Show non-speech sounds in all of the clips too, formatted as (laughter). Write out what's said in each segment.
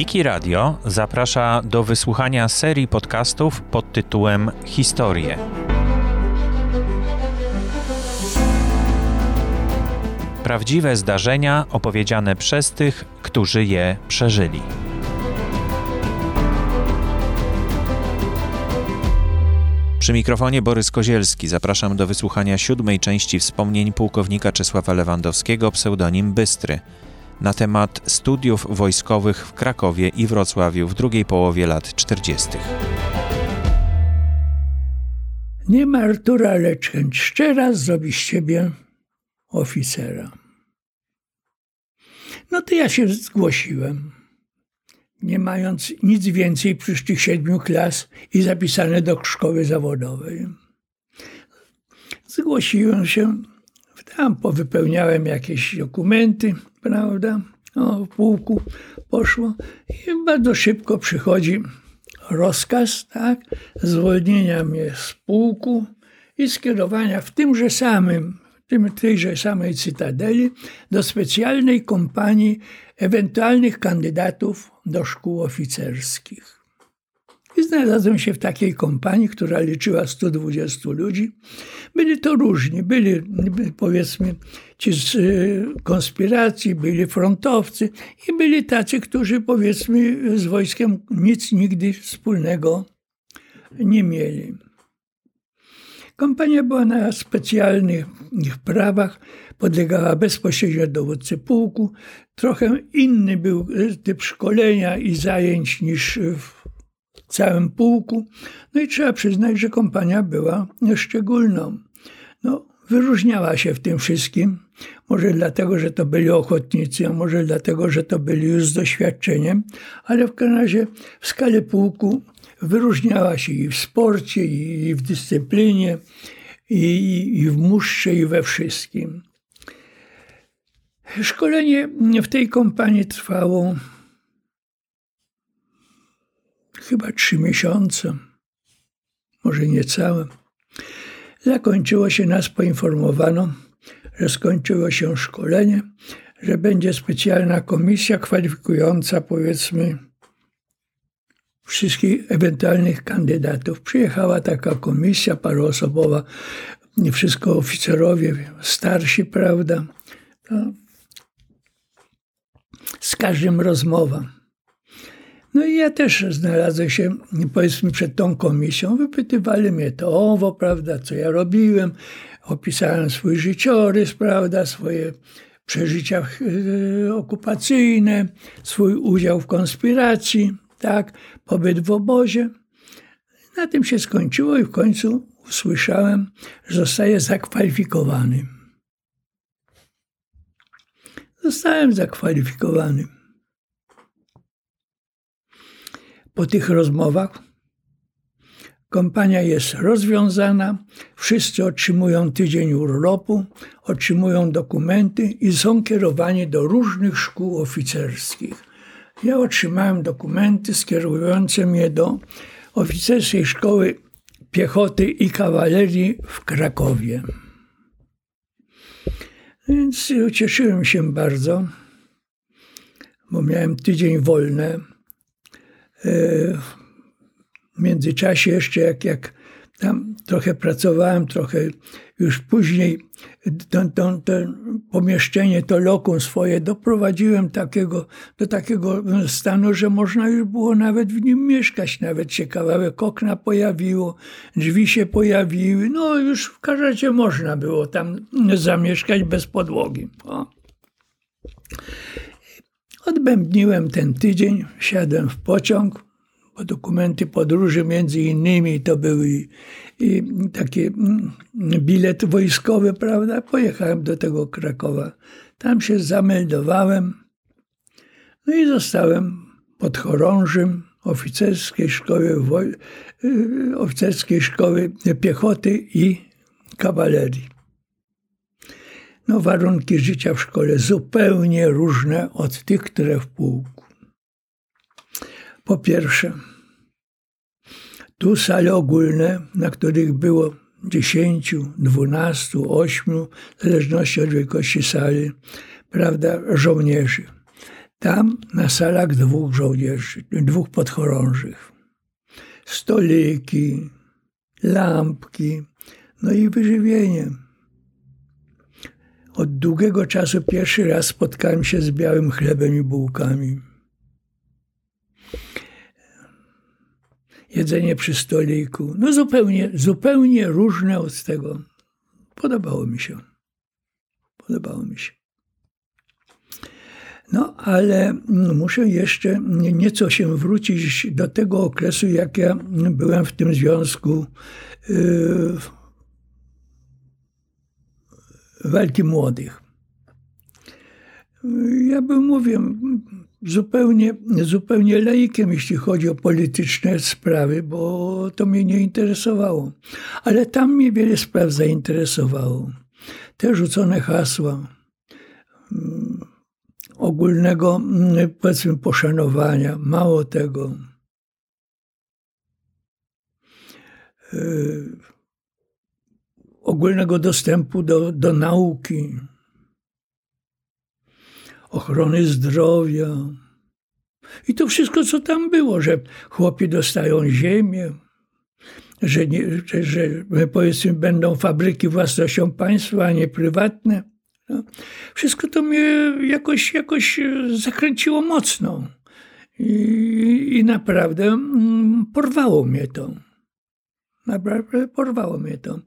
Wiki Radio zaprasza do wysłuchania serii podcastów pod tytułem Historie. Prawdziwe zdarzenia opowiedziane przez tych, którzy je przeżyli. Przy mikrofonie Borys Kozielski zapraszam do wysłuchania siódmej części wspomnień pułkownika Czesława Lewandowskiego, pseudonim Bystry, na temat studiów wojskowych w Krakowie i Wrocławiu w drugiej połowie lat 40. Nie ma Artura, lecz chęć szczera zrobi z ciebie oficera. No to ja się zgłosiłem nie mając nic więcej przy tych siedmiu klas i zapisane do szkoły zawodowej. Zgłosiłem się, tam powypełniałem jakieś dokumenty, prawda, o, pułku poszło i bardzo szybko przychodzi rozkaz, tak, zwolnienia mnie z pułku i skierowania w tymże samym, w tym, tejże samej cytadeli do specjalnej kompanii ewentualnych kandydatów do szkół oficerskych. Znalazłem się w takiej kompanii, która liczyła 120 ludzi. Byli to różni, byli powiedzmy ci z y, konspiracji, byli frontowcy i byli tacy, którzy powiedzmy z wojskiem nic nigdy wspólnego nie mieli. Kompania była na specjalnych prawach, podlegała bezpośrednio dowódcy pułku. Trochę inny był typ szkolenia i zajęć niż w całym pułku. No i trzeba przyznać, że kompania była szczególną. No, wyróżniała się w tym wszystkim. Może dlatego, że to byli ochotnicy, a może dlatego, że to byli już z doświadczeniem, ale w każdym razie w skali pułku wyróżniała się i w sporcie, i w dyscyplinie, i, i w muszcze, i we wszystkim. Szkolenie w tej kompanii trwało chyba trzy miesiące, może niecałe. Zakończyło się, nas poinformowano, że skończyło się szkolenie, że będzie specjalna komisja kwalifikująca, powiedzmy, wszystkich ewentualnych kandydatów. Przyjechała taka komisja paroosobowa, nie wszystko oficerowie, starsi, prawda. z każdym rozmowa. No i ja też znalazłem się, powiedzmy, przed tą komisją. Wypytywali mnie to owo, prawda, co ja robiłem. Opisałem swój życiorys, prawda, swoje przeżycia e, okupacyjne, swój udział w konspiracji tak, pobyt w obozie. Na tym się skończyło i w końcu usłyszałem, że zostaję zakwalifikowany. Zostałem zakwalifikowany. Po tych rozmowach kompania jest rozwiązana, wszyscy otrzymują tydzień urlopu, otrzymują dokumenty i są kierowani do różnych szkół oficerskich. Ja otrzymałem dokumenty skierujące mnie do oficerskiej szkoły piechoty i kawalerii w Krakowie. Więc ucieszyłem się bardzo, bo miałem tydzień wolny. W międzyczasie jeszcze jak, jak tam trochę pracowałem, trochę już później to, to, to pomieszczenie, to lokum swoje doprowadziłem takiego, do takiego stanu, że można już było nawet w nim mieszkać. Nawet się kawałek okna pojawiło, drzwi się pojawiły. No już w każdym można było tam zamieszkać bez podłogi. O. Odbębniłem ten tydzień, siadłem w pociąg, bo dokumenty podróży między innymi to były i taki mm, bilet wojskowy, prawda? Pojechałem do tego Krakowa. Tam się zameldowałem. No i zostałem podchorążym oficerskiej szkoły, y, oficerskiej szkoły piechoty i kawalerii. No, warunki życia w szkole zupełnie różne od tych, które w pułku. Po pierwsze, tu sale ogólne, na których było 10, 12, 8, w zależności od wielkości sali, prawda, żołnierzy. Tam na salach dwóch żołnierzy, dwóch podchorążych. Stoliki, lampki, no i wyżywienie. Od długiego czasu pierwszy raz spotkałem się z białym chlebem i bułkami. Jedzenie przy stoliku, no zupełnie, zupełnie różne od tego. Podobało mi się. Podobało mi się. No, ale muszę jeszcze nieco się wrócić do tego okresu, jak ja byłem w tym związku yy, walki młodych. Ja bym mówię, zupełnie, zupełnie laikiem, jeśli chodzi o polityczne sprawy, bo to mnie nie interesowało. Ale tam mnie wiele spraw zainteresowało. Te rzucone hasła mm, ogólnego, mm, powiedzmy, poszanowania, mało tego. Yy, ogólnego dostępu do, do nauki, ochrony zdrowia. I to wszystko, co tam było, że chłopi dostają ziemię, że, nie, że, że powiedzmy będą fabryki własnością państwa, a nie prywatne. No. Wszystko to mnie jakoś, jakoś zakręciło mocno. I, i naprawdę mm, porwało mnie to. Naprawdę porwało mnie to.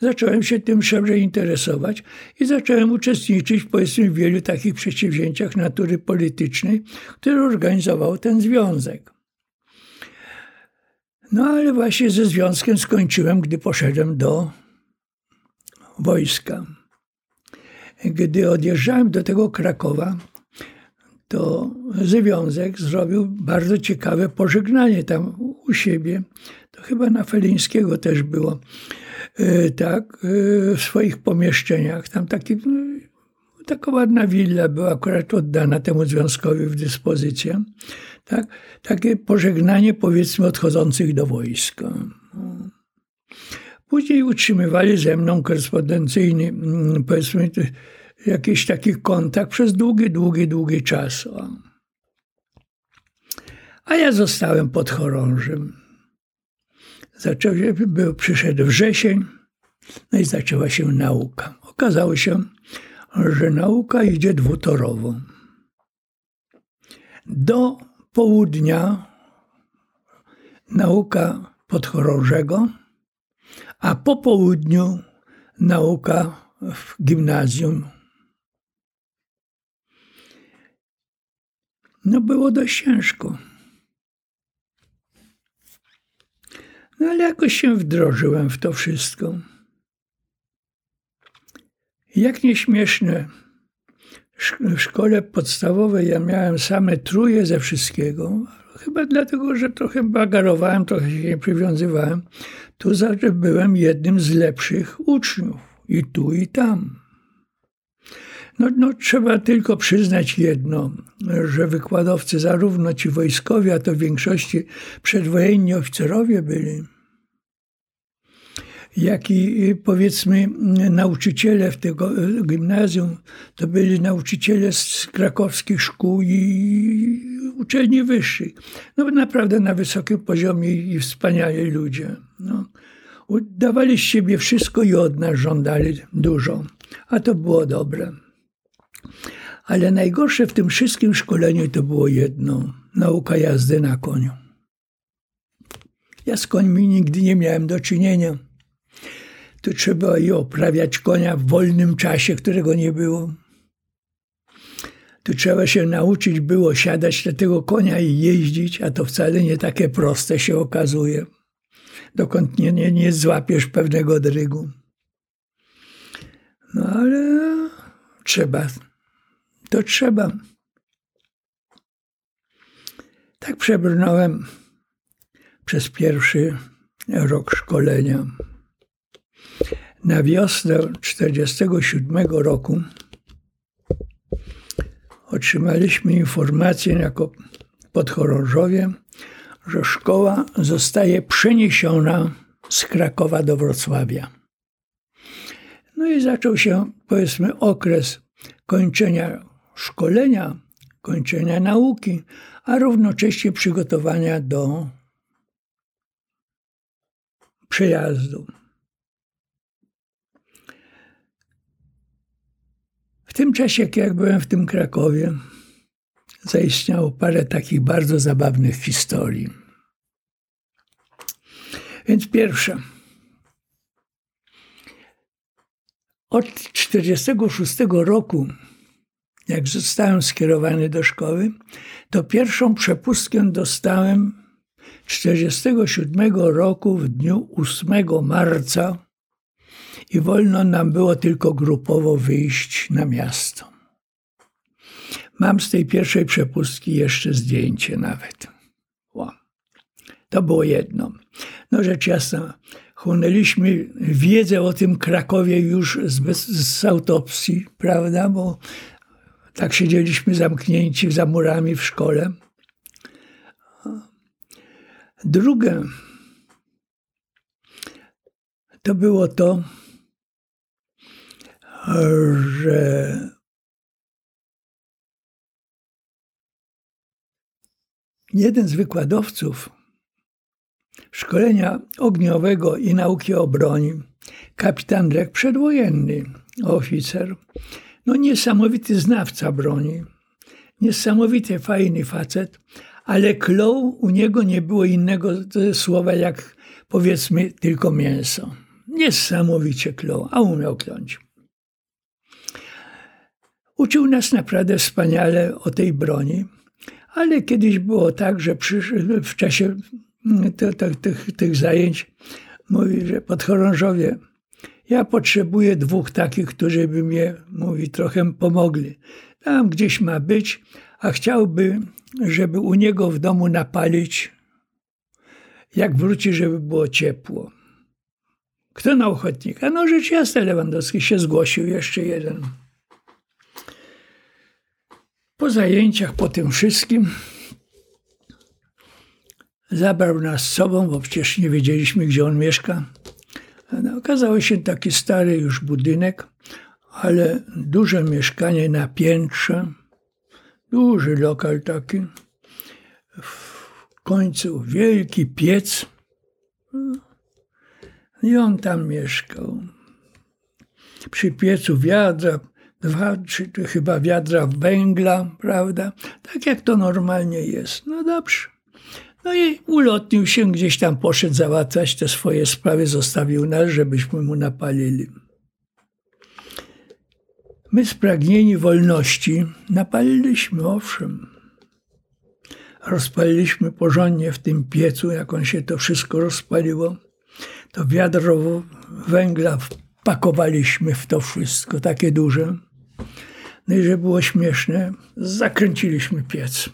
Zacząłem się tym szerzej interesować i zacząłem uczestniczyć powiedzmy w wielu takich przedsięwzięciach natury politycznej, które organizował ten związek. No ale właśnie ze związkiem skończyłem, gdy poszedłem do wojska. Gdy odjeżdżałem do tego Krakowa, to związek zrobił bardzo ciekawe pożegnanie tam u siebie chyba na Felińskiego też było, e, tak, e, w swoich pomieszczeniach. Tam taki, no, taka ładna willa była akurat oddana temu związkowi w dyspozycję. Tak, takie pożegnanie powiedzmy odchodzących do wojska. Później utrzymywali ze mną korespondencyjny, mm, powiedzmy, jakiś taki kontakt przez długi, długi, długi czas. A ja zostałem podchorążym. Zaczął się, był, przyszedł wrzesień, no i zaczęła się nauka. Okazało się, że nauka idzie dwutorowo. Do południa nauka podchorążego, a po południu nauka w gimnazjum. No było dość ciężko. No ale jakoś się wdrożyłem w to wszystko. Jak nieśmieszne. W szkole podstawowej ja miałem same truje ze wszystkiego. Chyba dlatego, że trochę bagarowałem, trochę się nie przywiązywałem. Tu zawsze byłem jednym z lepszych uczniów. I tu, i tam. No, no, trzeba tylko przyznać jedno, że wykładowcy, zarówno ci wojskowi, a to w większości przedwojenni oficerowie byli, jak i powiedzmy nauczyciele w tego gimnazjum, to byli nauczyciele z krakowskich szkół i uczelni wyższych. No naprawdę na wysokim poziomie i wspaniali ludzie. No. Dawali z siebie wszystko i od nas żądali dużo, a to było dobre. Ale najgorsze w tym wszystkim szkoleniu to było jedno: nauka jazdy na koniu. Ja z końmi nigdy nie miałem do czynienia. To trzeba i oprawiać konia w wolnym czasie, którego nie było. Tu trzeba się nauczyć było siadać na tego konia i jeździć, a to wcale nie takie proste się okazuje. Dokąd nie, nie, nie złapiesz pewnego drygu. No ale trzeba to trzeba. Tak przebrnąłem przez pierwszy rok szkolenia. Na wiosnę 1947 roku otrzymaliśmy informację jako podchorążowie, że szkoła zostaje przeniesiona z Krakowa do Wrocławia. No i zaczął się, powiedzmy, okres kończenia szkolenia kończenia nauki, a równocześnie przygotowania do przejazdu. Tym czasie, jak byłem w tym Krakowie, zaistniało parę takich bardzo zabawnych historii. Więc pierwsza. Od 1946 roku, jak zostałem skierowany do szkoły, to pierwszą przepustkę dostałem 1947 roku w dniu 8 marca i wolno nam było tylko grupowo wyjść na miasto. Mam z tej pierwszej przepustki jeszcze zdjęcie nawet. To było jedno. No rzecz jasna, chłonęliśmy wiedzę o tym Krakowie już z, z autopsji, prawda, bo tak siedzieliśmy zamknięci za murami w szkole. Drugie to było to, że jeden z wykładowców szkolenia ogniowego i nauki o broni, kapitan Drek, przedwojenny oficer, no niesamowity znawca broni, niesamowity fajny facet, ale klął u niego nie było innego słowa jak powiedzmy tylko mięso. Niesamowicie klął, a umiał kląć. Uczył nas naprawdę wspaniale o tej broni, ale kiedyś było tak, że w czasie to, tych, tych zajęć mówi, że podchorążowie, ja potrzebuję dwóch takich, którzy by mnie, mówi, trochę pomogli. Tam gdzieś ma być, a chciałby, żeby u niego w domu napalić, jak wróci, żeby było ciepło. Kto na ochotnika? No rzecz jasna, Lewandowski się zgłosił, jeszcze jeden. Po zajęciach, po tym wszystkim, zabrał nas z sobą, bo przecież nie wiedzieliśmy, gdzie on mieszka. No, okazało się taki stary już budynek, ale duże mieszkanie na piętrze, duży lokal taki. W końcu wielki piec. I on tam mieszkał. Przy piecu wiadra, dwa, trzy chyba wiadra węgla, prawda? Tak jak to normalnie jest. No dobrze. No i ulotnił się, gdzieś tam poszedł załatwiać te swoje sprawy, zostawił nas, żebyśmy mu napalili. My spragnieni wolności napaliliśmy, owszem. Rozpaliliśmy porządnie w tym piecu, jak on się to wszystko rozpaliło. To wiadro węgla wpakowaliśmy w to wszystko, takie duże. No i że było śmieszne, zakręciliśmy piec.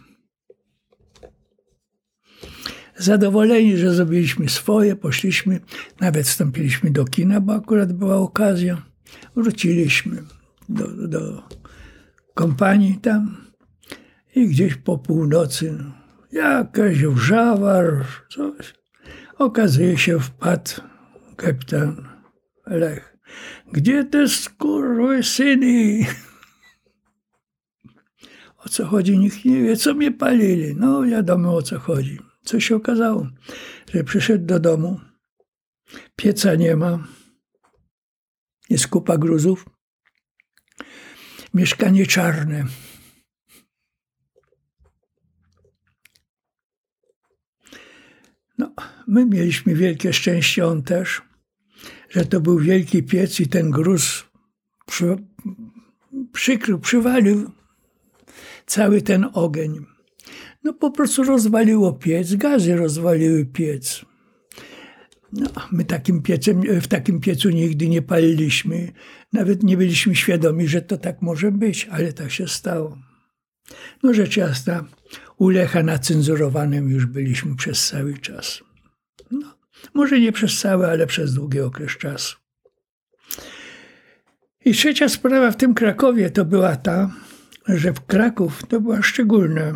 Zadowoleni, że zrobiliśmy swoje, poszliśmy, nawet wstąpiliśmy do kina, bo akurat była okazja. Wróciliśmy do, do kompanii tam i gdzieś po północy jakaś wrzawa, coś. Okazuje się, wpadł kapitan Lech. Gdzie te syny? O co chodzi, nikt nie wie, co mnie palili. No wiadomo o co chodzi. Co się okazało? Że przyszedł do domu, pieca nie ma, jest kupa gruzów, mieszkanie czarne. No, my mieliśmy wielkie szczęście, on też, że to był wielki piec i ten gruz przy, przykrył, przywalił cały ten ogień. No po prostu rozwaliło piec, gazy rozwaliły piec. No, my takim piecem, w takim piecu nigdy nie paliliśmy. Nawet nie byliśmy świadomi, że to tak może być, ale tak się stało. No rzecz jasna, u Lecha na cenzurowanym już byliśmy przez cały czas. No, może nie przez cały, ale przez długi okres czasu. I trzecia sprawa w tym Krakowie to była ta, że w Kraków to była szczególna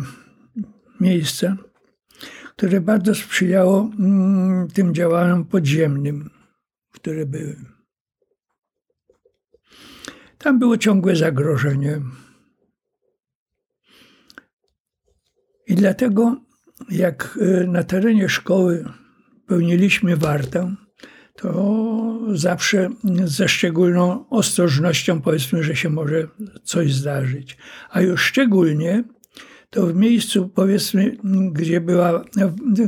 miejsce, które bardzo sprzyjało mm, tym działaniom podziemnym, które były. Tam było ciągłe zagrożenie. I dlatego, jak e, na terenie szkoły pełniliśmy wartę, to zawsze ze szczególną ostrożnością powiedzmy, że się może coś zdarzyć. A już szczególnie to w miejscu, powiedzmy, gdzie, była,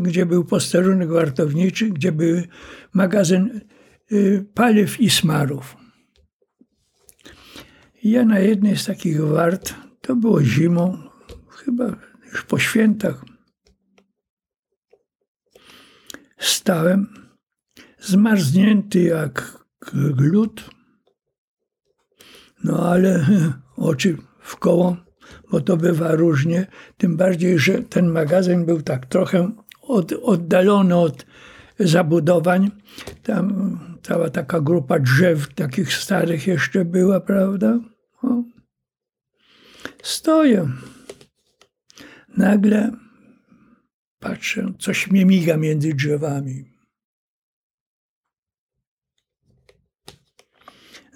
gdzie był posterunek wartowniczy, gdzie był magazyn y, paliw i smarów. Ja na jednej z takich wart, to było zimą, chyba już po świętach, stałem zmarznięty jak glut, no ale (laughs) oczy w koło bo to bywa różnie. Tym bardziej, że ten magazyn był tak trochę od, oddalony od zabudowań. Tam cała taka grupa drzew, takich starych jeszcze była, prawda? O. Stoję. Nagle patrzę, coś mnie miga między drzewami.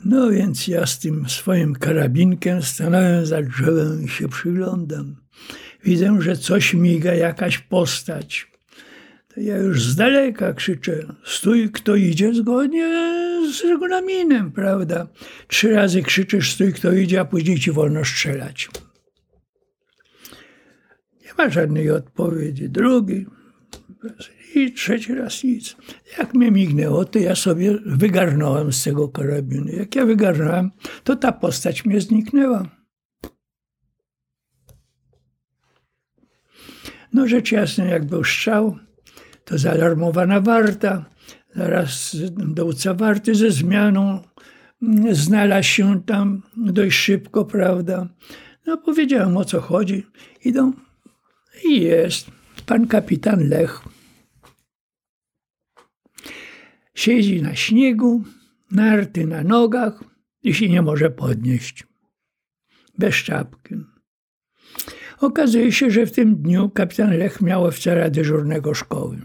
No więc ja z tym swoim karabinkiem stanąłem za drzewem i się przyglądam. Widzę, że coś miga, jakaś postać. To ja już z daleka krzyczę, stój kto idzie, zgodnie z regulaminem, prawda? Trzy razy krzyczysz, stój kto idzie, a później ci wolno strzelać. Nie ma żadnej odpowiedzi. Drugi, i trzeci raz nic. Jak mnie mignęło, to ja sobie wygarnąłem z tego karabinu. Jak ja wygarnąłem, to ta postać mnie zniknęła. No rzecz jasna, jak był strzał, to zaalarmowana warta. Zaraz dowódca warty ze zmianą znalazł się tam dość szybko, prawda. No powiedziałem o co chodzi. Idą i jest pan kapitan Lech Siedzi na śniegu, narty na nogach i się nie może podnieść. Bez czapki. Okazuje się, że w tym dniu kapitan Lech miał oficera dyżurnego szkoły.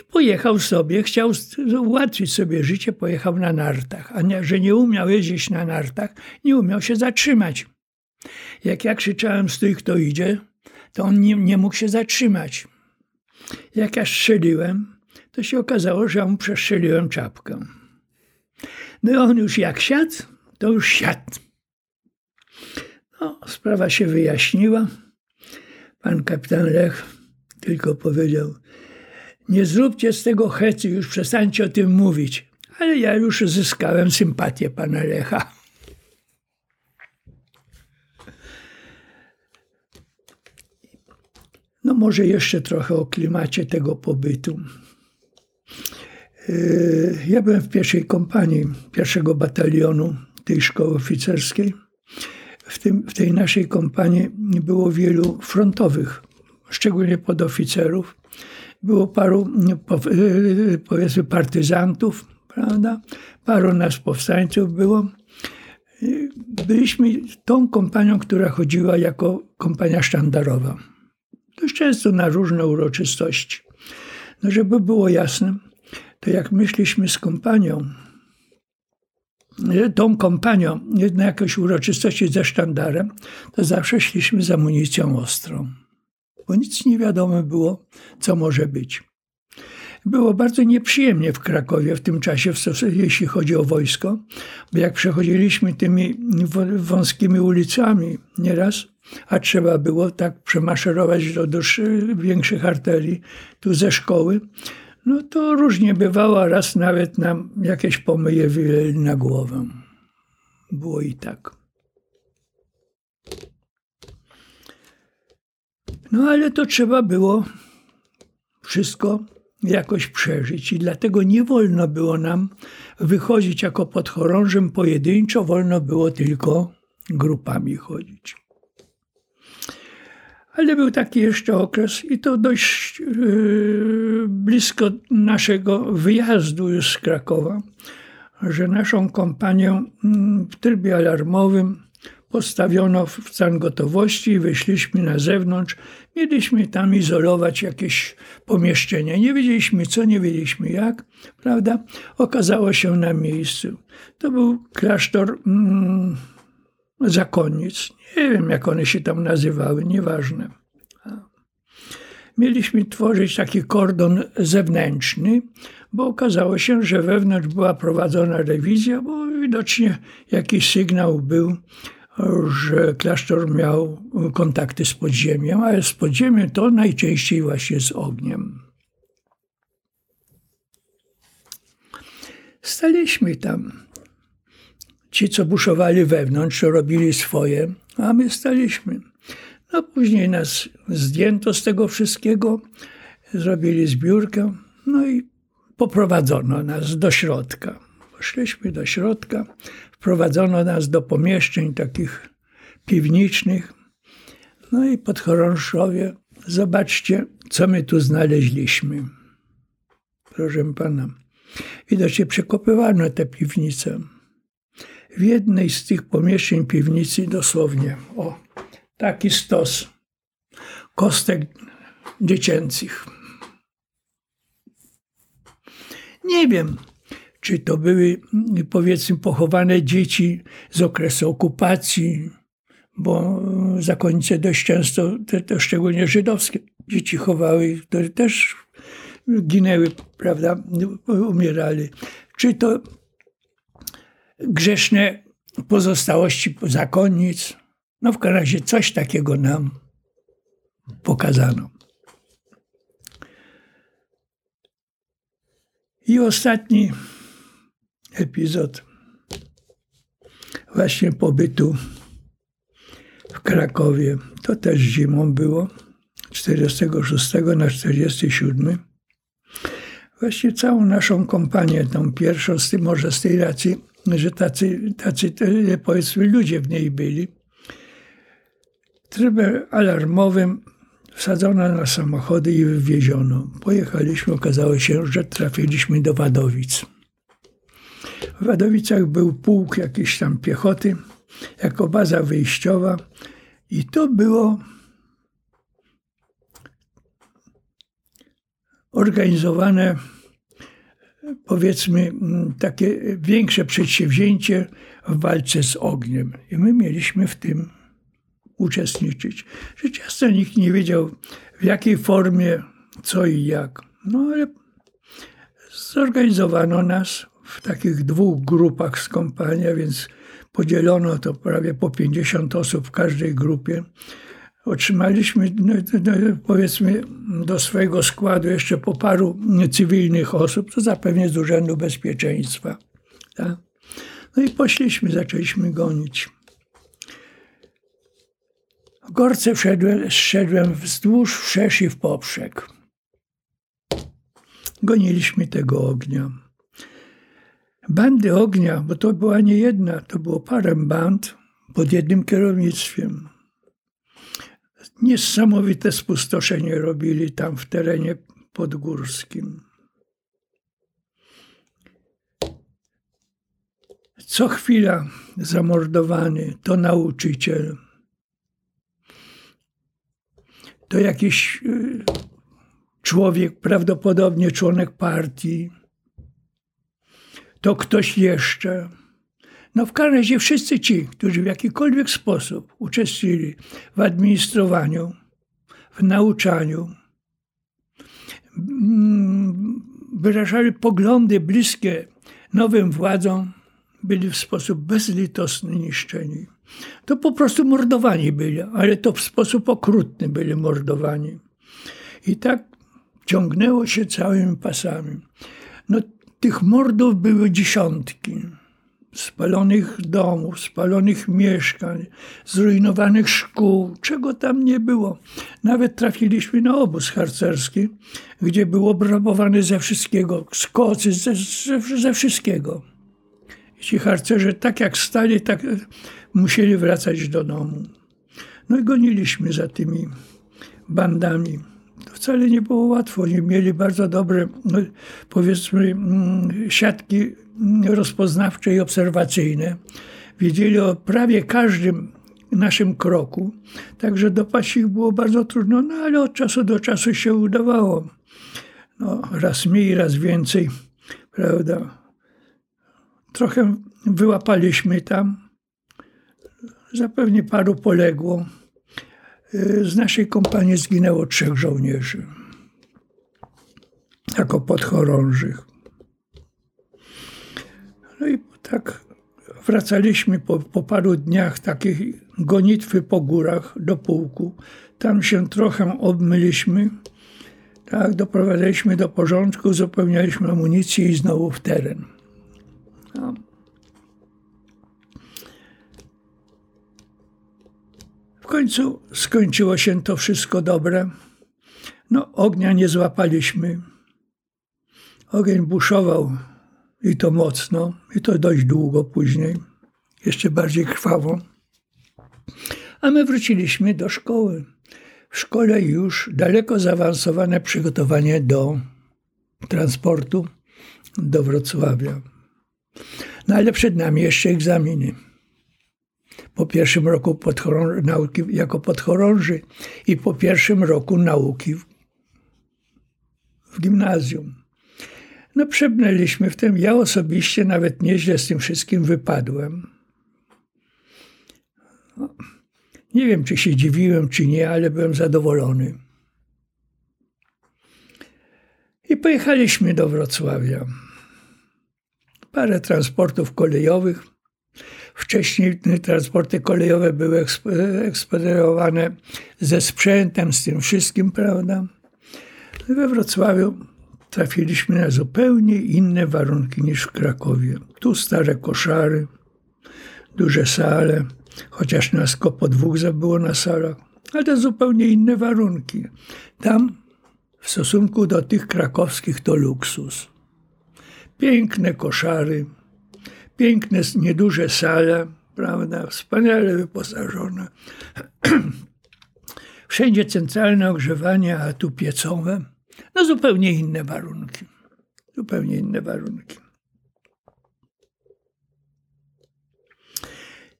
I pojechał sobie, chciał ułatwić sobie życie, pojechał na nartach. A nie, że nie umiał jeździć na nartach, nie umiał się zatrzymać. Jak ja krzyczałem, stój kto idzie, to on nie, nie mógł się zatrzymać. Jak ja strzeliłem, to się okazało, że mu przestrzeliłem czapkę. No on już jak siadł, to już siadł. No, sprawa się wyjaśniła. Pan kapitan Lech tylko powiedział, nie zróbcie z tego hecy, już przestańcie o tym mówić. Ale ja już zyskałem sympatię pana Lecha. No może jeszcze trochę o klimacie tego pobytu. Ja byłem w pierwszej kompanii pierwszego batalionu tej szkoły oficerskiej. W, tym, w tej naszej kompanii było wielu frontowych, szczególnie podoficerów. Było paru, powiedzmy, partyzantów, prawda? Paru nas powstańców było. Byliśmy tą kompanią, która chodziła jako kompania sztandarowa. Dość często na różne uroczystości. No, żeby było jasne, to jak myśliśmy z kompanią, tą kompanią na jakieś uroczystości ze sztandarem, to zawsze szliśmy z amunicją ostrą, bo nic nie wiadomo było, co może być. Było bardzo nieprzyjemnie w Krakowie w tym czasie, jeśli chodzi o wojsko, bo jak przechodziliśmy tymi wąskimi ulicami nieraz, a trzeba było tak przemaszerować do, do większych arterii tu ze szkoły, no to różnie bywało, raz nawet nam jakieś pomyje na głowę. Było i tak. No ale to trzeba było wszystko jakoś przeżyć i dlatego nie wolno było nam wychodzić jako podchorążym pojedynczo, wolno było tylko grupami chodzić. Ale był taki jeszcze okres i to dość yy, blisko naszego wyjazdu już z Krakowa, że naszą kompanię mm, w trybie alarmowym postawiono w stan gotowości i wyszliśmy na zewnątrz. Mieliśmy tam izolować jakieś pomieszczenia. Nie wiedzieliśmy co, nie wiedzieliśmy jak, prawda? Okazało się na miejscu. To był klasztor mm, zakonnic. Nie wiem, jak one się tam nazywały, nieważne. mieliśmy tworzyć taki kordon zewnętrzny, bo okazało się, że wewnątrz była prowadzona rewizja, bo widocznie jakiś sygnał był, że klasztor miał kontakty z podziemiem, ale z podziemiem to najczęściej właśnie z ogniem. Staliśmy tam. Ci, co buszowali wewnątrz, robili swoje, a my staliśmy. No później nas zdjęto z tego wszystkiego, zrobili zbiórkę, no i poprowadzono nas do środka. Poszliśmy do środka, wprowadzono nas do pomieszczeń takich piwniczych. No i podchorążowie, zobaczcie, co my tu znaleźliśmy. Proszę pana, widocznie przekopywano te piwnice. W jednej z tych pomieszczeń piwnicy dosłownie, o, taki stos kostek dziecięcych. Nie wiem, czy to były powiedzmy pochowane dzieci z okresu okupacji, bo zakonnice dość często, te, te szczególnie żydowskie dzieci chowały, które też ginęły, prawda, umierali. Czy to grzeszne pozostałości zakonnic, no w każdym razie coś takiego nam pokazano. I ostatni epizod właśnie pobytu w Krakowie. To też zimą było, 46 na 47. Właśnie całą naszą kompanię, tą pierwszą, z tym może z tej racji, że tacy, tacy powiedzmy ludzie w niej byli, trybem alarmowym wsadzono na samochody i wywieziono. Pojechaliśmy, okazało się, że trafiliśmy do Wadowic. W Wadowicach był pułk jakiejś tam piechoty, jako baza wyjściowa i to było organizowane powiedzmy takie większe przedsięwzięcie w walce z ogniem. I my mieliśmy w tym uczestniczyć. Że często nikt nie wiedział w jakiej formie, co i jak. No ale zorganizowano nas w takich dwóch grupach z kompania, więc podzielono to prawie po 50 osób w każdej grupie. Otrzymaliśmy, no, no, powiedzmy, do swojego składu jeszcze po paru cywilnych osób, to zapewne z Urzędu Bezpieczeństwa. Tak? No i poszliśmy, zaczęliśmy gonić. W gorce wszedłem, szedłem wzdłuż, wszerz i w poprzek. Goniliśmy tego ognia. Bandy ognia, bo to była nie jedna, to było parę band pod jednym kierownictwem. Niesamowite spustoszenie robili tam w terenie podgórskim. Co chwila zamordowany to nauczyciel to jakiś y, człowiek, prawdopodobnie członek partii, to ktoś jeszcze. No w każdym razie wszyscy ci, którzy w jakikolwiek sposób uczestniczyli w administrowaniu, w nauczaniu, mm, wyrażali poglądy bliskie nowym władzom, byli w sposób bezlitosny niszczeni. To po prostu mordowani byli, ale to w sposób okrutny byli mordowani. I tak ciągnęło się całymi pasami. No, tych mordów były dziesiątki. Spalonych domów, spalonych mieszkań, zrujnowanych szkół, czego tam nie było. Nawet trafiliśmy na obóz harcerski, gdzie było obrabowany ze wszystkiego, z kocy, ze, ze, ze wszystkiego. Ci harcerze tak jak stali, tak musieli wracać do domu. No i goniliśmy za tymi bandami. To wcale nie było łatwo. Oni mieli bardzo dobre, no, powiedzmy, mm, siatki rozpoznawcze i obserwacyjne. Wiedzieli o prawie każdym naszym kroku, także dopaść ich było bardzo trudno, no ale od czasu do czasu się udawało. No, raz mniej, raz więcej, prawda. Trochę wyłapaliśmy tam, Zapewne paru poległo. z naszej kompanii zginęło trzech żołnierzy jako podchorążych. No i tak wracaliśmy po, po paru dniach takiej gonitwy po górach do pułku. Tam się trochę obmyliśmy, tak, doprowadzaliśmy do porządku, uzupełnialiśmy amunicję i znowu w teren. No. W końcu skończyło się to wszystko dobre. No, ognia nie złapaliśmy. Ogień buszował i to mocno, i to dość długo później, jeszcze bardziej krwawo. A my wróciliśmy do szkoły. W szkole już daleko zaawansowane przygotowanie do transportu do Wrocławia. No ale przed nami jeszcze egzaminy. Po pierwszym roku podchorą- nauki jako podchorąży i po pierwszym roku nauki w, w gimnazjum. No przebnęliśmy w tym. Ja osobiście nawet nieźle z tym wszystkim wypadłem. No, nie wiem, czy się dziwiłem, czy nie, ale byłem zadowolony. I pojechaliśmy do Wrocławia. Parę transportów kolejowych. Wcześniej transporty kolejowe były ekspediowane ze sprzętem, z tym wszystkim, prawda? We Wrocławiu trafiliśmy na zupełnie inne warunki niż w Krakowie. Tu stare koszary, duże sale, chociaż nas po dwóch było na salach, ale zupełnie inne warunki. Tam w stosunku do tych krakowskich to luksus. Piękne koszary, piękne, nieduże sale, prawda, wspaniale wyposażone. (clears throat) Wszędzie centralne ogrzewanie, a tu piecowe. No zupełnie inne warunki. Zupełnie inne warunki.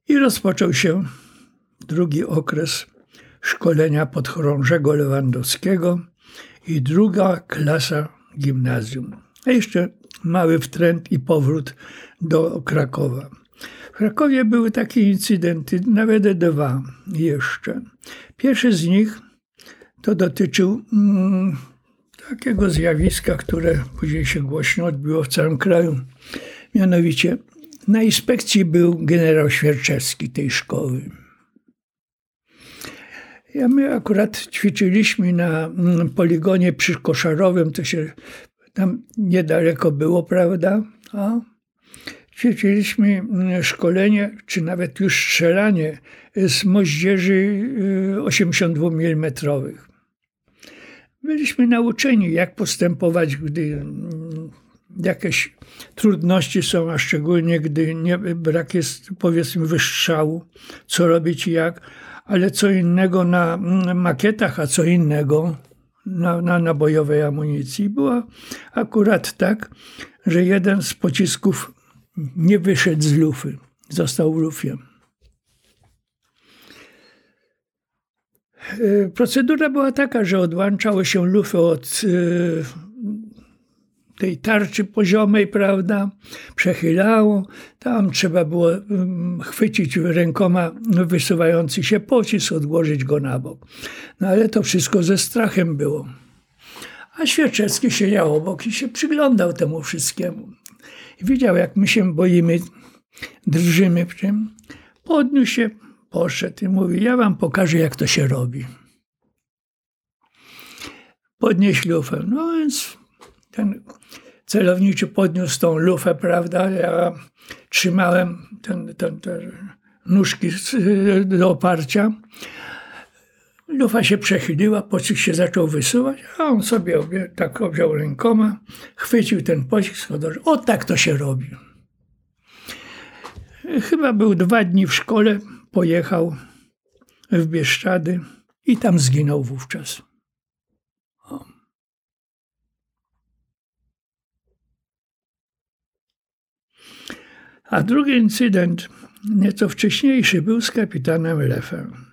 I rozpoczął się drugi okres szkolenia podchorążego Lewandowskiego i druga klasa gimnazjum. A jeszcze mały wtręt i powrót do Krakowa. W Krakowie były takie incydenty, nawet dwa jeszcze. Pierwszy z nich to dotyczył mm, takiego zjawiska, które później się głośno odbiło w całym kraju. Mianowicie na inspekcji był generał Świerczewski tej szkoły. Ja my akurat ćwiczyliśmy na mm, poligonie przykoszarowym, to się tam niedaleko było, prawda? A ćwiczyliśmy mm, szkolenie, czy nawet już strzelanie z moździerzy 82 y, mm. Byliśmy nauczeni, jak postępować, gdy mm, jakieś trudności są, a szczególnie gdy nie, brak jest, powiedzmy, wystrzału, co robić i jak, ale co innego na mm, makietach, a co innego na, na nabojowej amunicji. Była akurat tak, że jeden z pocisków nie wyszedł z lufy, został w lufie. Procedura była taka, że odłączało się lufę od e, tej tarczy poziomej, prawda, przechylało. Tam trzeba było mm, chwycić rękoma wysuwający się pocisk, odłożyć go na bok. No ale to wszystko ze strachem było. A Świerczewski siedział obok i się przyglądał temu wszystkiemu. Widział, jak my się boimy, drżymy w tym. Podniósł się, poszedł i mówi, ja wam pokażę, jak to się robi. Podnieś lufę. No więc ten celowniczy podniósł tą lufę, prawda? Ja trzymałem ten, ten, te nóżki do oparcia. Lufa się przechyliła, pocisk się zaczął wysuwać, a on sobie obie, tak objął rękoma, chwycił ten pocisk, o tak to się robi. Chyba był dwa dni w szkole, pojechał w Bieszczady i tam zginął wówczas. A drugi incydent, nieco wcześniejszy, był z kapitanem Lefem.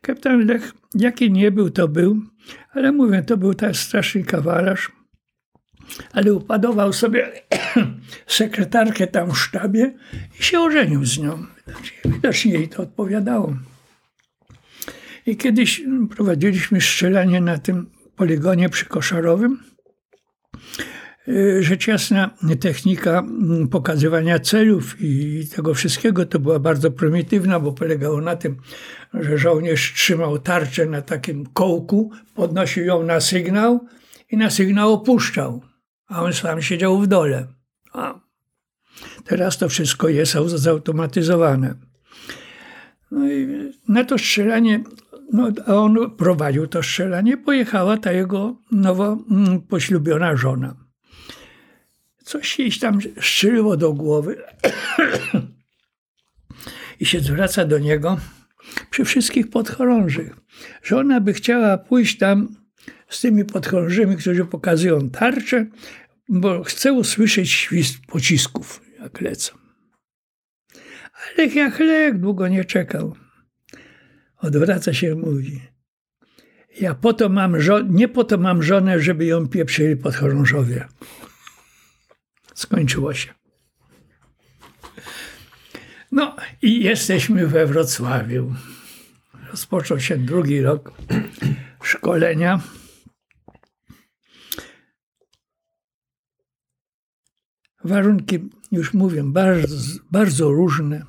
Kapitan Lech, jaki nie był, to był, ale mówię, to był tak straszny kawalarz, ale upadował sobie (clears throat) sekretarkę tam w sztabie i się ożenił z nią. Widocznie jej to odpowiadało. I kiedyś prowadziliśmy strzelanie na tym poligonie przykoszarowym. Rzecz jasna, technika pokazywania celów i tego wszystkiego to była bardzo prymitywna, bo polegało na tym, że żołnierz trzymał tarczę na takim kołku, podnosił ją na sygnał i na sygnał opuszczał, a on sam siedział w dole. A teraz to wszystko jest zautomatyzowane. No i na to strzelanie, no, a on prowadził to strzelanie, pojechała ta jego nowo mm, poślubiona żona. Coś jej tam strzeliło do głowy (coughs) i się zwraca do niego przy wszystkich podchorążych, że ona by chciała pójść tam z tymi podchorążymi, którzy pokazują tarczę, bo chce usłyszeć świst pocisków, jak lecą. Ale jak lek długo nie czekał. Odwraca się i mówi: Ja po to mam nie po to mam żonę, żeby ją pieprzyli podchorążowie. Skończyło się. No i jesteśmy we Wrocławiu. Rozpoczął się drugi rok szkolenia. Warunki, już mówię, bardzo, bardzo różne.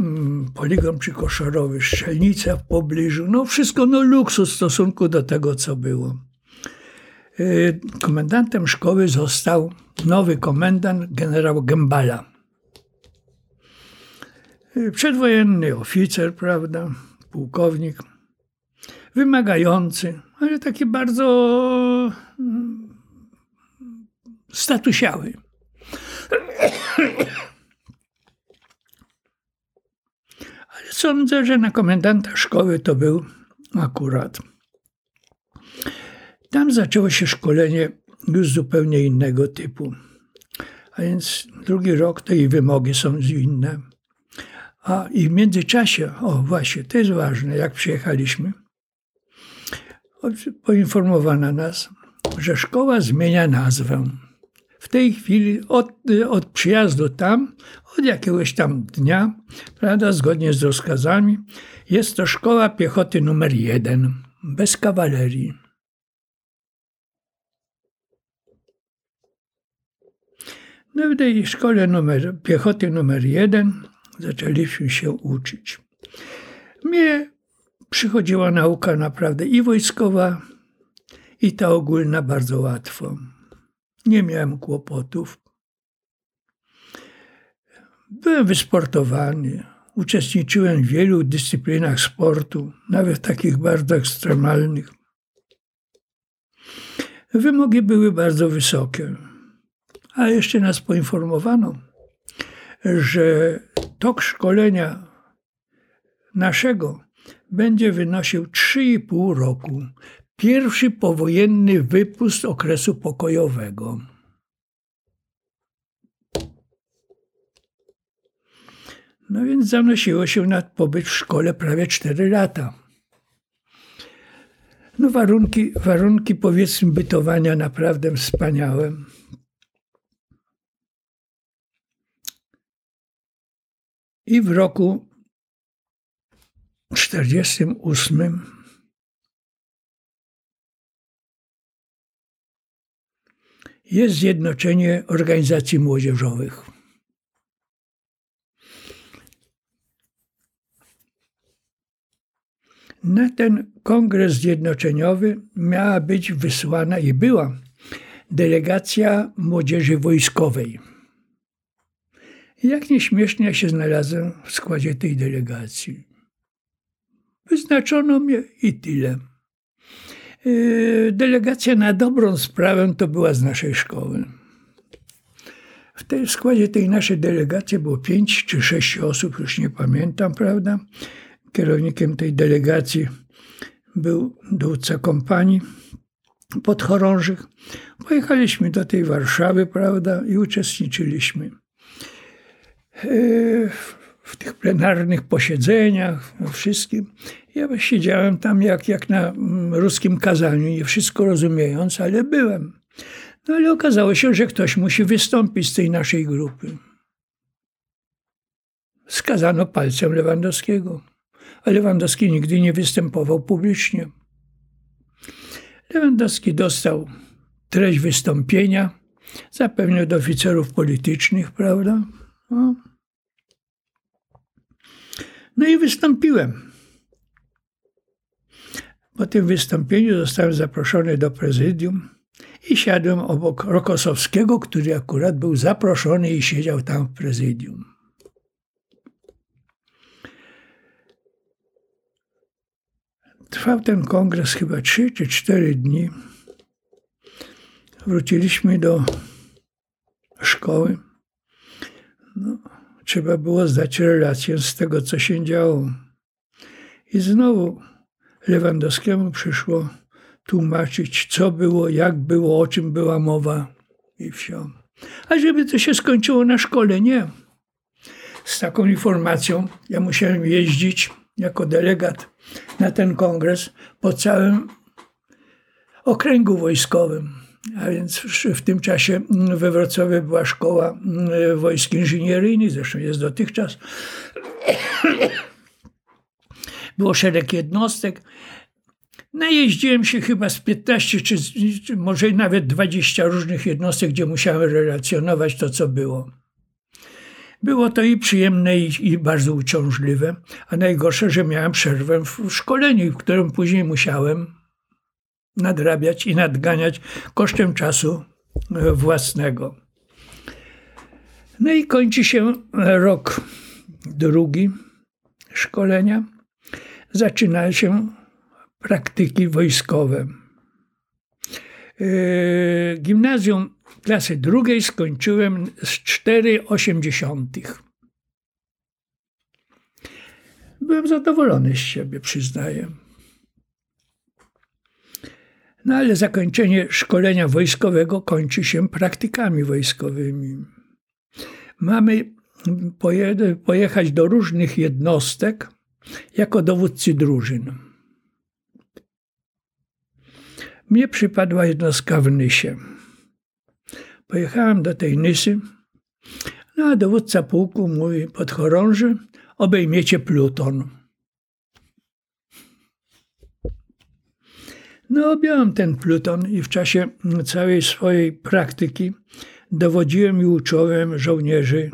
Mm, poligon przykoszarowy, strzelnica w pobliżu. No wszystko no luksus w stosunku do tego, co było. Y, komendantem szkoły został nowy komendant, generał Gembala. Y, przedwojenny oficer, prawda, pułkownik, wymagający, ale taki bardzo mm, statusiały. Ale sądzę, że na komendanta szkoły to był akurat. Tam zaczęło się szkolenie już zupełnie innego typu. A więc drugi rok to i wymogi są inne. A i w międzyczasie, o właśnie, to jest ważne, jak przyjechaliśmy, poinformowano nas, że szkoła zmienia nazwę. W tej chwili od, od przyjazdu tam, od jakiegoś tam dnia, prawda, zgodnie z rozkazami, jest to szkoła piechoty numer jeden, bez kawalerii. No w tej szkole numer, piechoty numer jeden zaczęliśmy się uczyć. Mnie przychodziła nauka naprawdę i wojskowa, i ta ogólna bardzo łatwo. Nie miałem kłopotów. Byłem wysportowany. Uczestniczyłem w wielu dyscyplinach sportu, nawet takich bardzo ekstremalnych. Wymogi były bardzo wysokie. A jeszcze nas poinformowano, że tok szkolenia naszego będzie wynosił 3,5 roku. Pierwszy powojenny wypust okresu pokojowego. No więc zanosiło się na pobyt w szkole prawie 4 lata. No warunki, warunki powiedzmy bytowania naprawdę wspaniałe. I w roku 1948 jest Zjednoczenie Organizacji Młodzieżowych. Na ten kongres zjednoczeniowy miała być wysłana i była delegacja młodzieży wojskowej. Jak nieśmiesznie się znalazłem w składzie tej delegacji. Wyznaczono mnie i tyle. Yy, delegacja na dobrą sprawę to była z naszej szkoły. W tej w składzie tej naszej delegacji było pięć czy sześć osób, już nie pamiętam, prawda? Kierownikiem tej delegacji był dowódca kompanii podchorążych. Pojechaliśmy do tej Warszawy, prawda, i uczestniczyliśmy w tych plenarnych posiedzeniach, wszystkim. Ja siedziałem tam jak, jak na mm, ruskim kazaniu, nie wszystko rozumiejąc, ale byłem. No ale okazało się, że ktoś musi wystąpić z tej naszej grupy. Skazano palcem Lewandowskiego. a Lewandowski nigdy nie występował publicznie. Lewandowski dostał treść wystąpienia, zapewne od oficerów politycznych, prawda? No. No i wystąpiłem. Po tym wystąpieniu zostałem zaproszony do prezydium i siadłem obok Rokosowskiego, który akurat był zaproszony i siedział tam w prezydium. Trwał ten kongres chyba 3 czy 4 dni. Wróciliśmy do szkoły. No, trzeba było zdać relację z tego, co się działo. I znowu Lewandowskiemu przyszło tłumaczyć, co było, jak było, o czym była mowa i wsio. A żeby to się skończyło na szkole, nie. Z taką informacją ja musiałem jeździć jako delegat na ten kongres po całym okręgu wojskowym. A więc w tym czasie we Wrocławiu była szkoła wojsk inżynieryjnych, zresztą jest dotychczas. (coughs) Było szereg jednostek. Najeździłem się chyba z 15 czy, czy może nawet 20 różnych jednostek, gdzie musiałem relacjonować to, co było. Było to i przyjemne, i, i, bardzo uciążliwe, a najgorsze, że miałem przerwę w szkoleniu, w którym później musiałem nadrabiać i nadganiać kosztem czasu e, własnego. No i kończy się rok drugi szkolenia. Zaczyna się praktyki wojskowe. E, gimnazjum klasy drugiej skończyłem z 4,8. Byłem zadowolony z siebie, przyznaję. No ale zakończenie szkolenia wojskowego kończy się praktykami wojskowymi. Mamy pojechać do różnych jednostek jako dowódcy drużyn. Mnie przypadła jednostka w Nysie. Pojechałem do tej Nysy, no a dowódca pułku mówi, podchorąży, obejmiecie pluton. No, objąłem ten pluton i w czasie całej swojej praktyki dowodziłem i uczyłem żołnierzy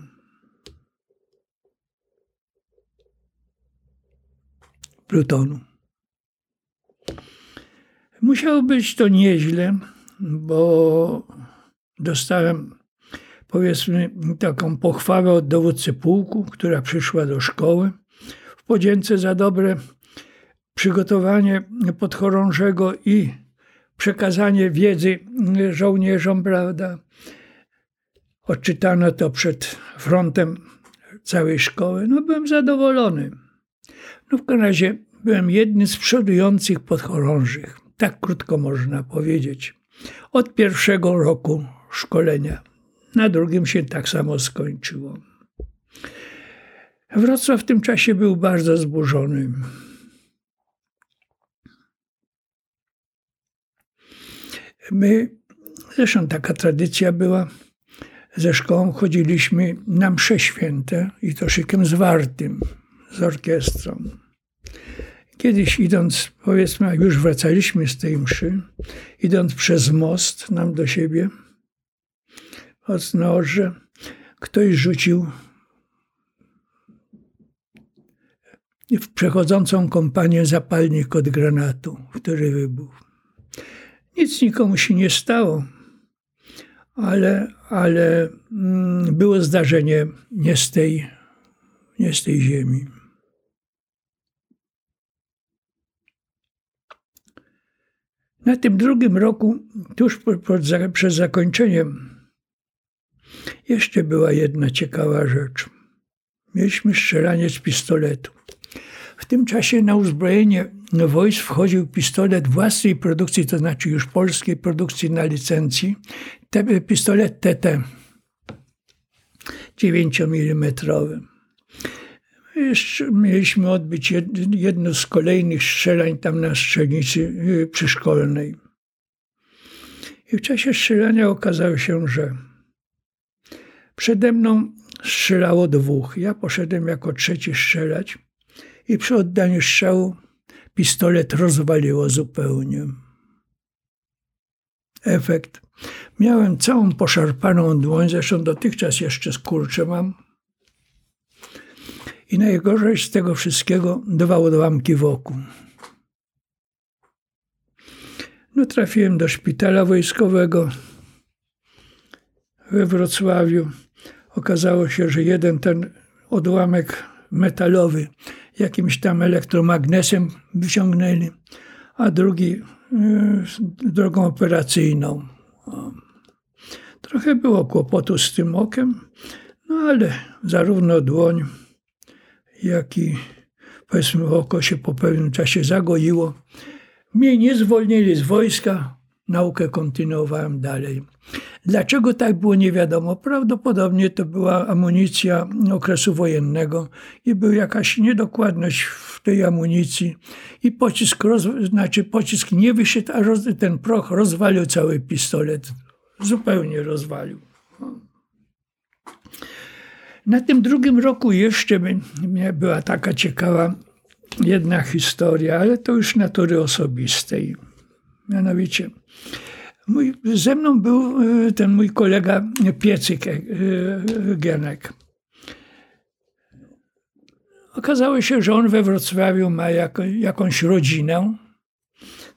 plutonu. Musiało być to nieźle, bo dostałem powiedzmy taką pochwałę od dowódcy pułku, która przyszła do szkoły w podzięce za dobre przygotowanie podchorążego i przekazanie wiedzy żołnierzom, prawda. Odczytano to przed frontem całej szkoły. No byłem zadowolony. No w każdym razie byłem jednym z przodujących podchorążych. Tak krótko można powiedzieć. Od pierwszego roku szkolenia. Na drugim się tak samo skończyło. Wrocław w tym czasie był bardzo zburzony. My, zresztą taka tradycja była, ze szkołą chodziliśmy na msze święte i to szykiem zwartym, z orkiestrą. Kiedyś idąc, powiedzmy, już wracaliśmy z tej mszy, idąc przez most nam do siebie, od noże, ktoś rzucił w przechodzącą kompanię zapalnik od granatu, który wybuchł. Nic nikomu się nie stało, ale, ale mm, było zdarzenie nie z tej, nie z tej ziemi. Na tym drugim roku, tuż przed zakończeniem, jeszcze była jedna ciekawa rzecz. Mieliśmy strzelanie z pistoletu. W tym czasie na uzbrojenie wojsk wchodził pistolet własnej produkcji, to znaczy już polskiej produkcji na licencji, te, pistolet TT 9 mm. Jeszcze mieliśmy odbyć jedno z kolejnych strzelań tam na strzelnicy y, przyszkolnej. I w czasie strzelania okazało się, że przede mną strzelało dwóch. Ja poszedłem jako trzeci strzelać i przy oddaniu strzału pistolet rozwaliło zupełnie. Efekt. Miałem całą poszarpaną dłoń, zresztą dotychczas jeszcze skurcze mam. I najgorzej z tego wszystkiego dwa odłamki wokół. No trafiłem do szpitala wojskowego we Wrocławiu. Okazało się, że jeden ten odłamek metalowy jakimś tam elektromagnesem wyciągnęli, a drugi y, drogą operacyjną. Trochę było kłopotu z tym okiem, no ale zarówno dłoń, jak i powiedzmy oko się po pewnym czasie zagoiło. Mnie nie zwolnili z wojska, naukę kontynuowałem dalej. Dlaczego tak było, nie wiadomo. Prawdopodobnie to była amunicja okresu wojennego i była jakaś niedokładność w tej amunicji i pocisk, roz, znaczy pocisk nie wyszedł, a roz, ten proch rozwalił cały pistolet. Zupełnie rozwalił. Na tym drugim roku jeszcze była taka ciekawa jedna historia, ale to już natury osobistej. Mianowicie, mój, ze mną był e, ten mój kolega Piecyk e, Gienek. Okazało się, że on we Wrocławiu ma jakąś rodzinę.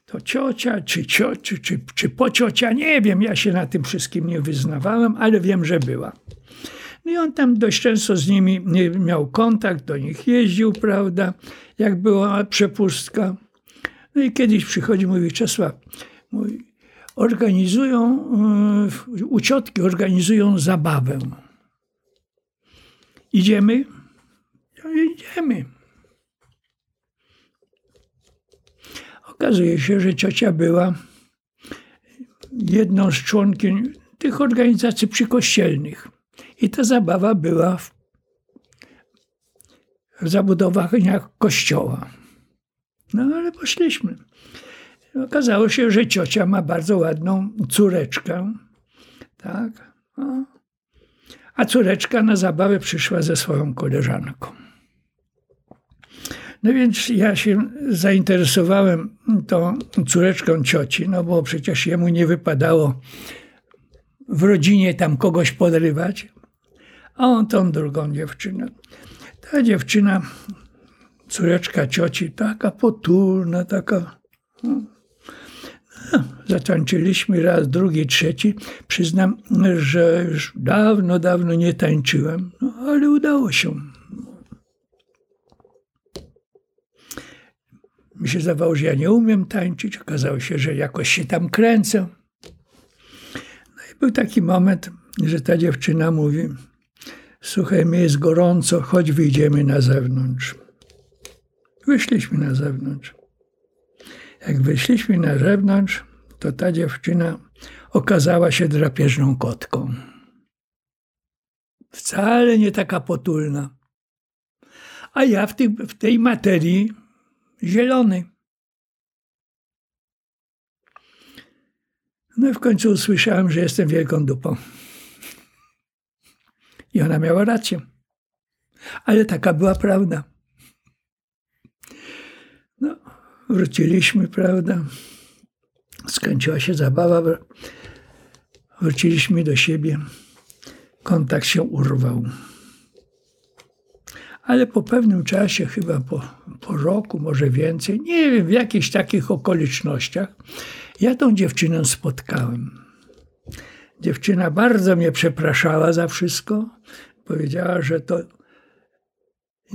To ciocia, czy, cio, czy, czy, czy pociocia, nie wiem, ja się na tym wszystkim nie wyznawałem, ale wiem, że była. No i on tam dość często z nimi miał kontakt, do nich jeździł, prawda, jak była przepustka. No i kiedyś przychodzi, mówi Czesław, mówi, organizują, yy, uciotki organizują zabawę. Idziemy? Ja idziemy. Okazuje się, że ciocia była jedną z członkiń tych organizacji przykościelnych. I ta zabawa była w, zabudowach kościoła. No ale poszliśmy. Okazało się, że ciocia ma bardzo ładną córeczkę. Tak. No. A córeczka na zabawę przyszła ze swoją koleżanką. No więc ja się zainteresowałem tą córeczką cioci, no bo przecież jemu nie wypadało w rodzinie tam kogoś podrywać a on tą drugą dziewczynę. Ta dziewczyna, córeczka cioci, taka potulna, taka... No, zatańczyliśmy raz, drugi, trzeci. Przyznam, że już dawno, dawno nie tańczyłem, no, ale udało się. Mi się zdawało, że ja nie umiem tańczyć. Okazało się, że jakoś się tam kręcę. No i był taki moment, że ta dziewczyna mówi: Słuchaj, mi jest gorąco, chodź wyjdziemy na zewnątrz. Wyszliśmy na zewnątrz. Jak wyszliśmy na zewnątrz, to ta dziewczyna okazała się drapieżną kotką. Wcale nie taka potulna. A ja w, tej, w tej materii zielony. No i w końcu usłyszałem, że jestem wielką dupą. I ona miała rację. Ale taka była prawda. No, wróciliśmy, prawda? Skończyła się zabawa. Wróciliśmy do siebie. Kontakt się urwał. Ale po pewnym czasie, chyba po, po roku, może więcej, nie wiem, w jakichś takich okolicznościach, ja tą dziewczynę spotkałem. Dziewczyna bardzo mnie przepraszała za wszystko. Powiedziała, że to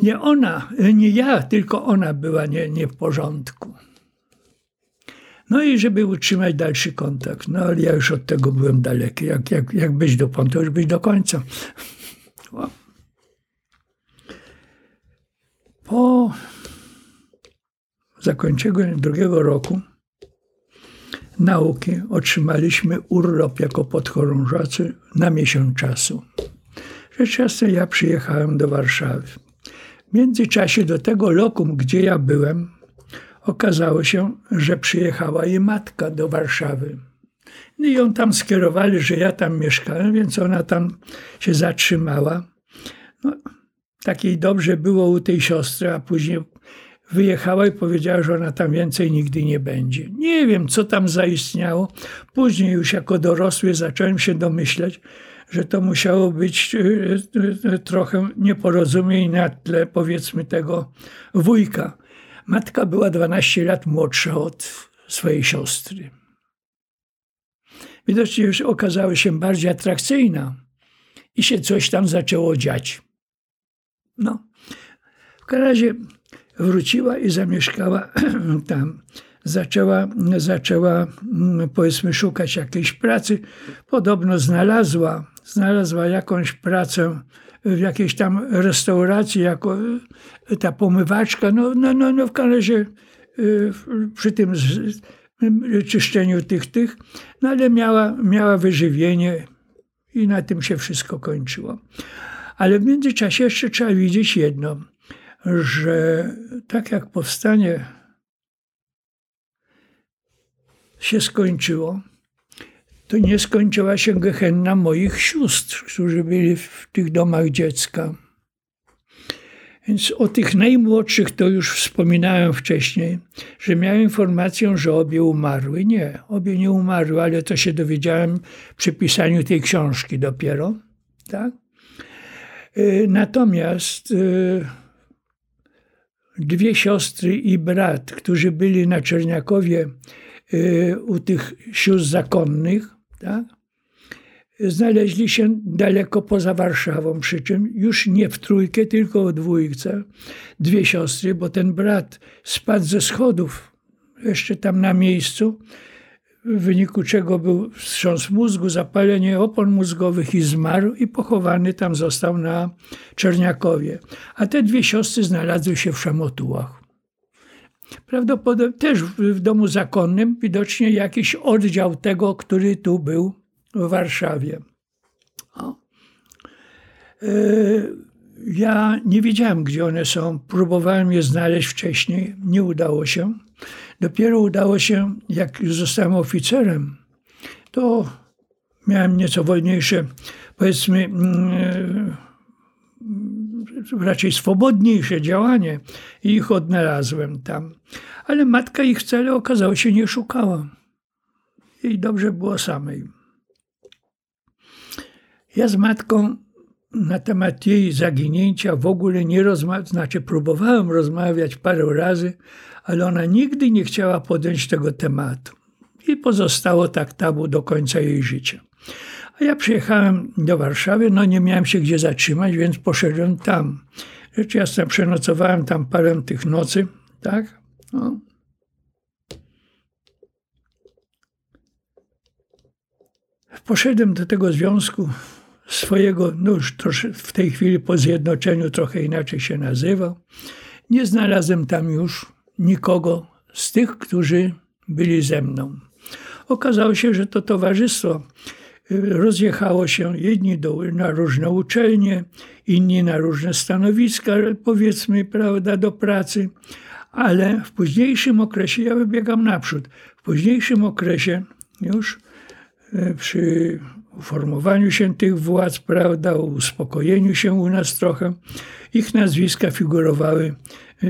nie ona, nie ja, tylko ona była nie, nie w porządku. No i żeby utrzymać dalszy kontakt. No ale ja już od tego byłem daleki. Jak, jak, jak być do pontu, już być do końca. Po zakończeniu drugiego roku nauki otrzymaliśmy urlop jako podchorążacy na miesiąc czasu. Rzecz jasna ja przyjechałem do Warszawy. Międzyczasie do tego lokum, gdzie ja byłem, okazało się, że przyjechała jej matka do Warszawy. No i ją tam skierowali, że ja tam mieszkałem, więc ona tam się zatrzymała. No, takiej dobrze było u tej siostry, a później wyjechała i powiedziała, że ona tam więcej nigdy nie będzie. Nie wiem, co tam zaistniało. Później już jako dorosły zacząłem się domyślać, że to musiało być e, e, trochę nieporozumień na tle powiedzmy tego wujka. Matka była 12 lat młodsza od swojej siostry. Widocznie już okazała się bardziej atrakcyjna i się coś tam zaczęło dziać. No, w każdym razie wróciła i zamieszkała (clears throat) tam. Zaczęła, zaczęła mm, powiedzmy szukać jakiejś pracy. Podobno znalazła, znalazła jakąś pracę w jakiejś tam restauracji jako e, ta pomywaczka. No, no, no, no w e, przy tym czyszczeniu tych, tych, no ale miała, miała wyżywienie i na tym się wszystko kończyło. Ale w międzyczasie jeszcze trzeba widzieć jedno, że tak jak powstanie się skończyło, to nie skończyła się gehenna moich sióstr, którzy byli w tych domach dziecka. Więc o tych najmłodszych to już wspominałem wcześniej, że miałem informację, że obie umarły. Nie, obie nie umarły, ale to się dowiedziałem przy pisaniu tej książki dopiero. Tak? Y, natomiast y, dwie siostry i brat, którzy byli na Czerniakowie y, u tych sióstr zakonnych, tak? znaleźli się daleko poza Warszawą, przy czym już nie w trójkę, tylko w dwójce. Dwie siostry, bo ten brat spadł ze schodów jeszcze tam na miejscu, w wyniku czego był wstrząs mózgu, zapalenie opon mózgowych i zmarł i pochowany tam został na Czerniakowie. A te dwie siostry znalazły się w Szamotułach. Prawdopodobnie też w domu zakonnym widocznie jakiś oddział tego, który tu był w Warszawie. O. E, ja nie wiedziałem, gdzie one są. Próbowałem je znaleźć wcześniej, nie udało się. Dopiero udało się, jak już zostałem oficerem, to miałem nieco wolniejsze, powiedzmy, mm, raczej swobodniejsze działanie i ich odnalazłem tam. Ale matka ich wcale okazało się nie szukała. Jej dobrze było samej. Ja z matką na temat jej zaginięcia w ogóle nie rozmawiałem, znaczy próbowałem rozmawiać parę razy, ale ona nigdy nie chciała podjąć tego tematu. I pozostało tak tabu do końca jej życia. Ja przyjechałem do Warszawy, no nie miałem się gdzie zatrzymać, więc poszedłem tam. Rzecz jasna, przenocowałem tam parę tych nocy, tak? No. Poszedłem do tego związku swojego, no już w tej chwili po zjednoczeniu trochę inaczej się nazywał. Nie znalazłem tam już nikogo z tych, którzy byli ze mną. Okazało się, że to towarzystwo rozjechało się jedni do, na różne uczelnie, inni na różne stanowiska, powiedzmy, prawda, do pracy, ale w późniejszym okresie, ja wybiegam naprzód, w późniejszym okresie już y, przy uformowaniu się tych władz, prawda, uspokojeniu się u nas trochę. Ich nazwiska figurowały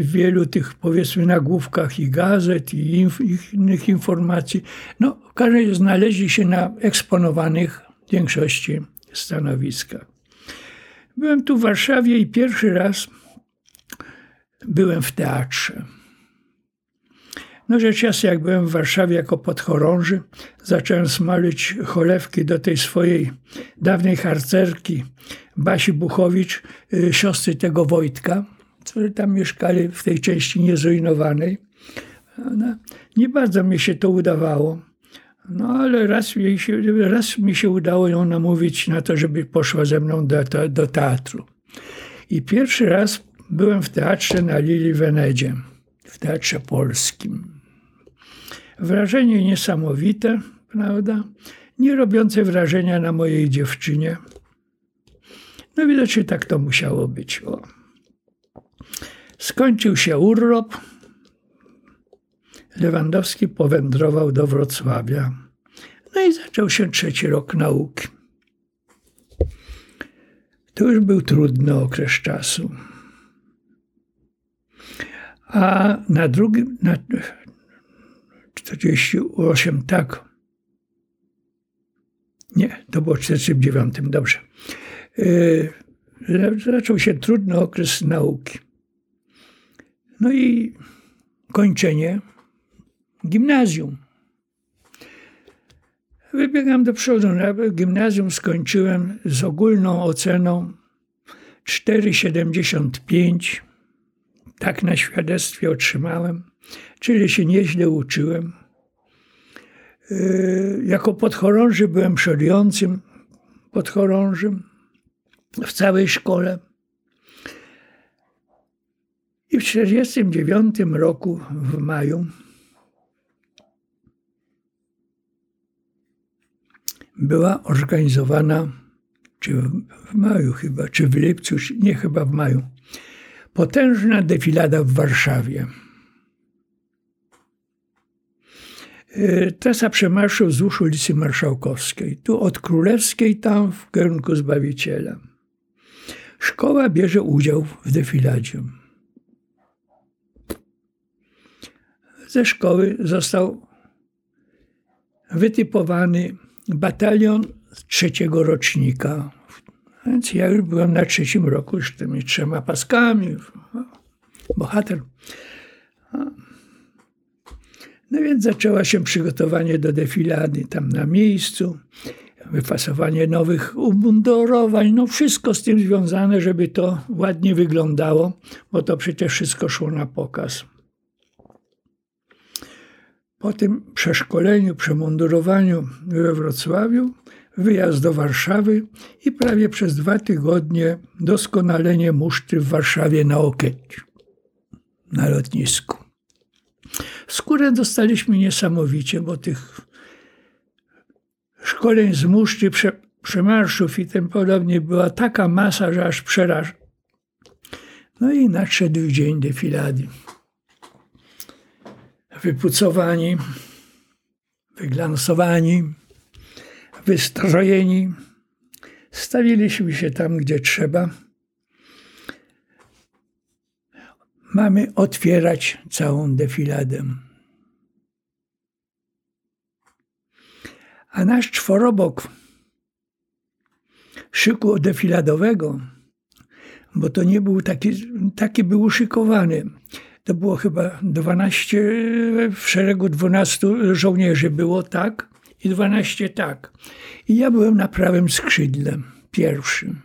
w wielu tych, powiedzmy, nagłówkach i gazet, i innych informacji. No, każdy znaleźli się na eksponowanych w większości stanowiskach. Byłem tu w Warszawie i pierwszy raz byłem w teatrze. No rzecz jasna, jak byłem w Warszawie jako podchorąży, zacząłem smalić cholewki do tej swojej dawnej harcerki Basi Buchowicz, y, siostry tego Wojtka, którzy tam mieszkali w tej części niezrujnowanej. No, nie bardzo mi się to udawało. No ale raz mi, się, raz mi się udało ją namówić na to, żeby poszła ze mną do, do teatru. I pierwszy raz byłem w teatrze na Lili Wenedzie, w Teatrze Polskim. Wrażenie niesamowite, prawda? Nie robiące wrażenia na mojej dziewczynie. No widocznie tak to musiało być. O. Skończył się urlop. Lewandowski powędrował do Wrocławia. No i zaczął się trzeci rok nauki. to już był trudny okres czasu. A na drugim, na 48, tak. Nie, to było w 49, dobrze. Yy, zaczął się trudny okres nauki. No i kończenie gimnazjum. Wybiegam do przodu. Gimnazjum skończyłem z ogólną oceną 4,75. Tak na świadectwie otrzymałem, czyli się nieźle uczyłem. Yy, jako podchorąży byłem przodującym podchorążym w całej szkole. I w 1949 roku w maju była organizowana, czy w maju chyba, czy w lipcu, nie chyba w maju, potężna defilada w Warszawie. Y, trasa przemarszu wzdłuż ulicy Marszałkowskiej, tu od Królewskiej, tam w kierunku Zbawiciela. Szkoła bierze udział w defiladzie. Ze szkoły został wytypowany batalion trzeciego rocznika. Więc ja już byłem na trzecim roku z tymi trzema paskami. Bohater. No więc zaczęło się przygotowanie do defilady tam na miejscu, wyfasowanie nowych umundurowań, no wszystko z tym związane, żeby to ładnie wyglądało, bo to przecież wszystko szło na pokaz. Po tym przeszkoleniu, przemundurowaniu we Wrocławiu, wyjazd do Warszawy i prawie przez dwa tygodnie doskonalenie muszty w Warszawie na Okęciu, na lotnisku. Skórę dostaliśmy niesamowicie, bo tych szkoleń z muszty, prze, przemarszów i tym podobnie była taka masa, że aż przeraża. No i nadszedł dzień defilady wypucowani, wyglansowani, wystrojeni. Stawiliśmy się tam, gdzie trzeba. Mamy otwierać całą defiladę. A nasz czworobok szyku defiladowego, bo to nie był taki, taki był uszykowany to było chyba 12, w szeregu 12 żołnierzy było tak i 12 tak. I ja byłem na prawym skrzydle, pierwszym.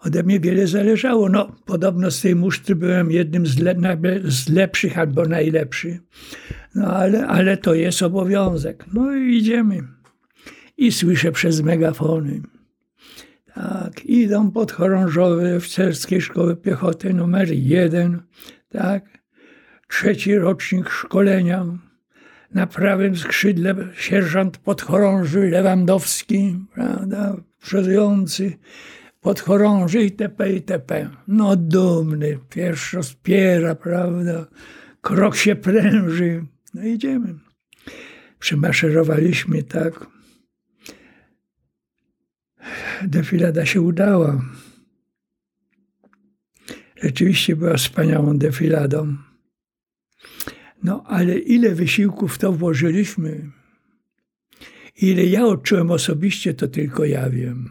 Ode mnie wiele zależało. No, podobno z tej musztry byłem jednym z, le, z lepszych albo najlepszych. No, ale, ale to jest obowiązek. No i idziemy. I słyszę przez megafony. Tak, idą podchorążowe oficerskiej szkoły piechoty numer jeden, tak, trzeci rocznik szkolenia. Na prawym skrzydle sierżant podchorąży Lewandowski, prawda, przodujący podchorąży itp. itp. No dumny, pierwszy rozpiera, prawda, krok się pręży. No idziemy. Przymaszerowaliśmy tak defilada się udała. Rzeczywiście była wspaniałą defiladą. No ale ile wysiłków w to włożyliśmy, ile ja odczułem osobiście, to tylko ja wiem.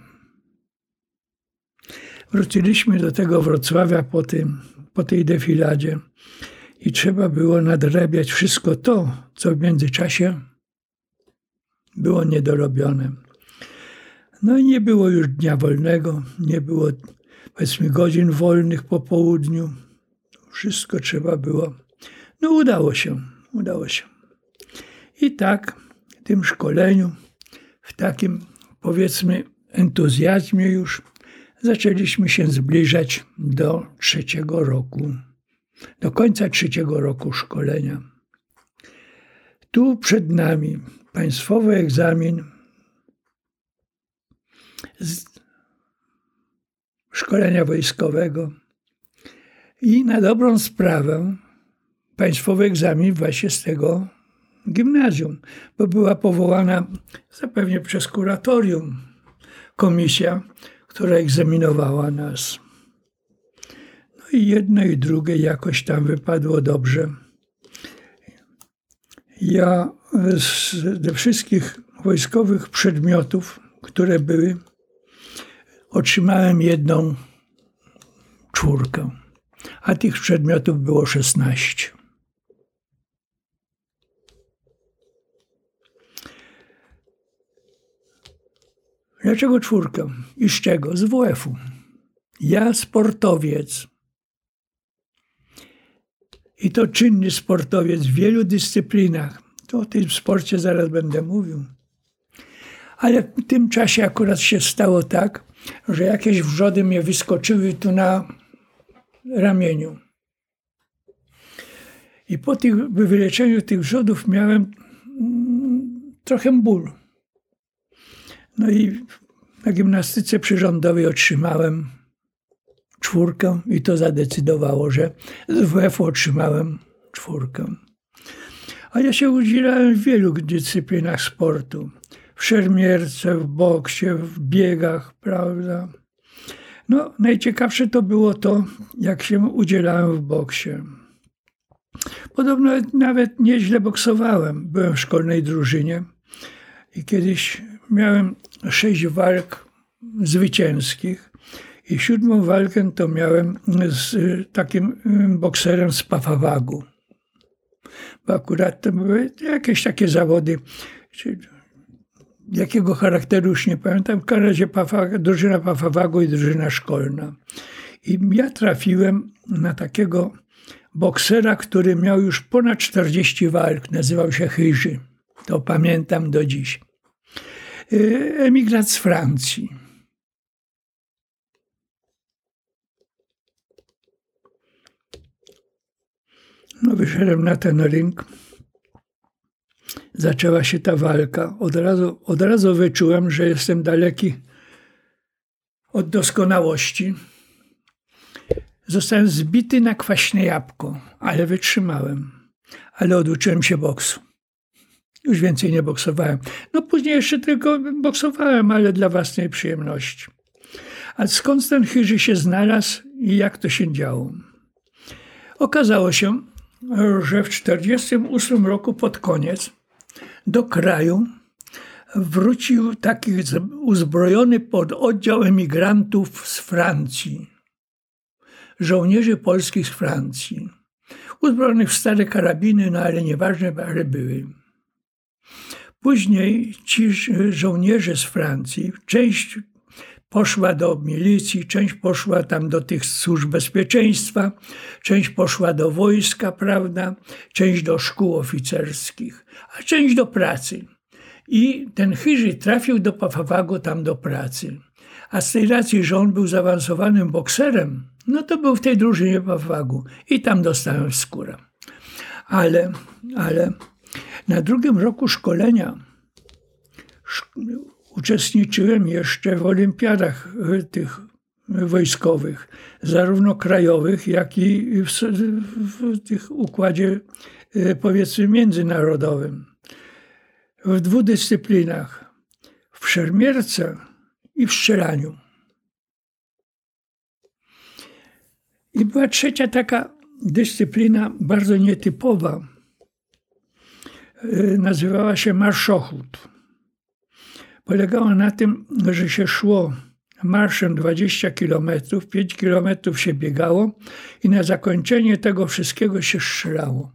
Wróciliśmy do tego Wrocławia po, tym, po tej defiladzie i trzeba było nadrabiać wszystko to, co w międzyczasie było niedorobione. No i nie było już dnia wolnego, nie było powiedzmy godzin wolnych po południu. Wszystko trzeba było. No udało się, udało się. I tak w tym szkoleniu, w takim powiedzmy entuzjazmie już zaczęliśmy się zbliżać do trzeciego roku, do końca trzeciego roku szkolenia. Tu przed nami państwowy egzamin szkolenia wojskowego. I na dobrą sprawę państwowy egzamin właśnie z tego gimnazjum, bo była powołana zapewne przez kuratorium komisja, która egzaminowała nas. No i jedno i drugie jakoś tam wypadło dobrze. Ja ze wszystkich wojskowych przedmiotów, które były, otrzymałem jedną czwórkę, a tych przedmiotów było 16. Dlaczego czwórkę? I z czego? Z WF-u. Ja sportowiec. I to czynny sportowiec w wielu dyscyplinach. To o tym sporcie zaraz będę mówił. Ale w tym czasie akurat się stało tak, że jakieś wrzody mnie wyskoczyły tu na ramieniu. I po tych, wyleczeniu tych wrzodów miałem mm, trochę ból. No i na gimnastyce przyrządowej otrzymałem czwórkę i to zadecydowało, że z WF otrzymałem czwórkę. A ja się udzielałem w wielu dyscyplinach sportu. W szermierce, w boksie, w biegach, prawda. No, najciekawsze to było to, jak się udzielałem w boksie. Podobno nawet nieźle boksowałem. Byłem w szkolnej drużynie i kiedyś miałem sześć walk zwycięskich i siódmą walkę to miałem z takim bokserem z Pafawagu. Bo akurat to były jakieś takie zawody, jakiego charakteru już nie pamiętam. W każdym razie drużyna Pafawagu i drużyna szkolna. I ja trafiłem na takiego boksera, który miał już ponad 40 walk. Nazywał się Chyży. To pamiętam do dziś. Y, emigrat z Francji. No, wyszedłem na ten ring. Zaczęła się ta walka. Od razu, od razu wyczułem, że jestem daleki od doskonałości. Zostałem zbity na kwaśne jabłko, ale wytrzymałem. Ale oduczyłem się boksu. Już więcej nie boksowałem. No później jeszcze tylko boksowałem, ale dla własnej przyjemności. A skąd ten chyży się znalazł i jak to się działo? Okazało się, że w 1948 roku pod koniec do kraju wrócił taki uzbrojony pododdział emigrantów z Francji. Żołnierzy polskich z Francji. Uzbrojonych w stare karabiny, no ale nieważne, ale były. Później ci żołnierze z Francji, część poszła do milicji, część poszła tam do tych służb bezpieczeństwa, część poszła do wojska, prawda, część do szkół oficerskich, a część do pracy. I ten Chyży trafił do Pafawago tam do pracy. A z tej racji, że on był zaawansowanym bokserem, no to był w tej drużynie Pafawagu i tam dostałem skórę. Ale, ale na drugim roku szkolenia uczestniczyłem jeszcze w olimpiadach e, tych wojskowych, zarówno krajowych, jak i w, w tych układzie e, powiedzmy międzynarodowym. W dwóch dyscyplinach, w szermierce i w strzelaniu. I była trzecia taka dyscyplina bardzo nietypowa, Y, nazywała się marszochód. Polegała na tym, że się szło marszem 20 kilometrów, 5 kilometrów się biegało i na zakończenie tego wszystkiego się strzelało.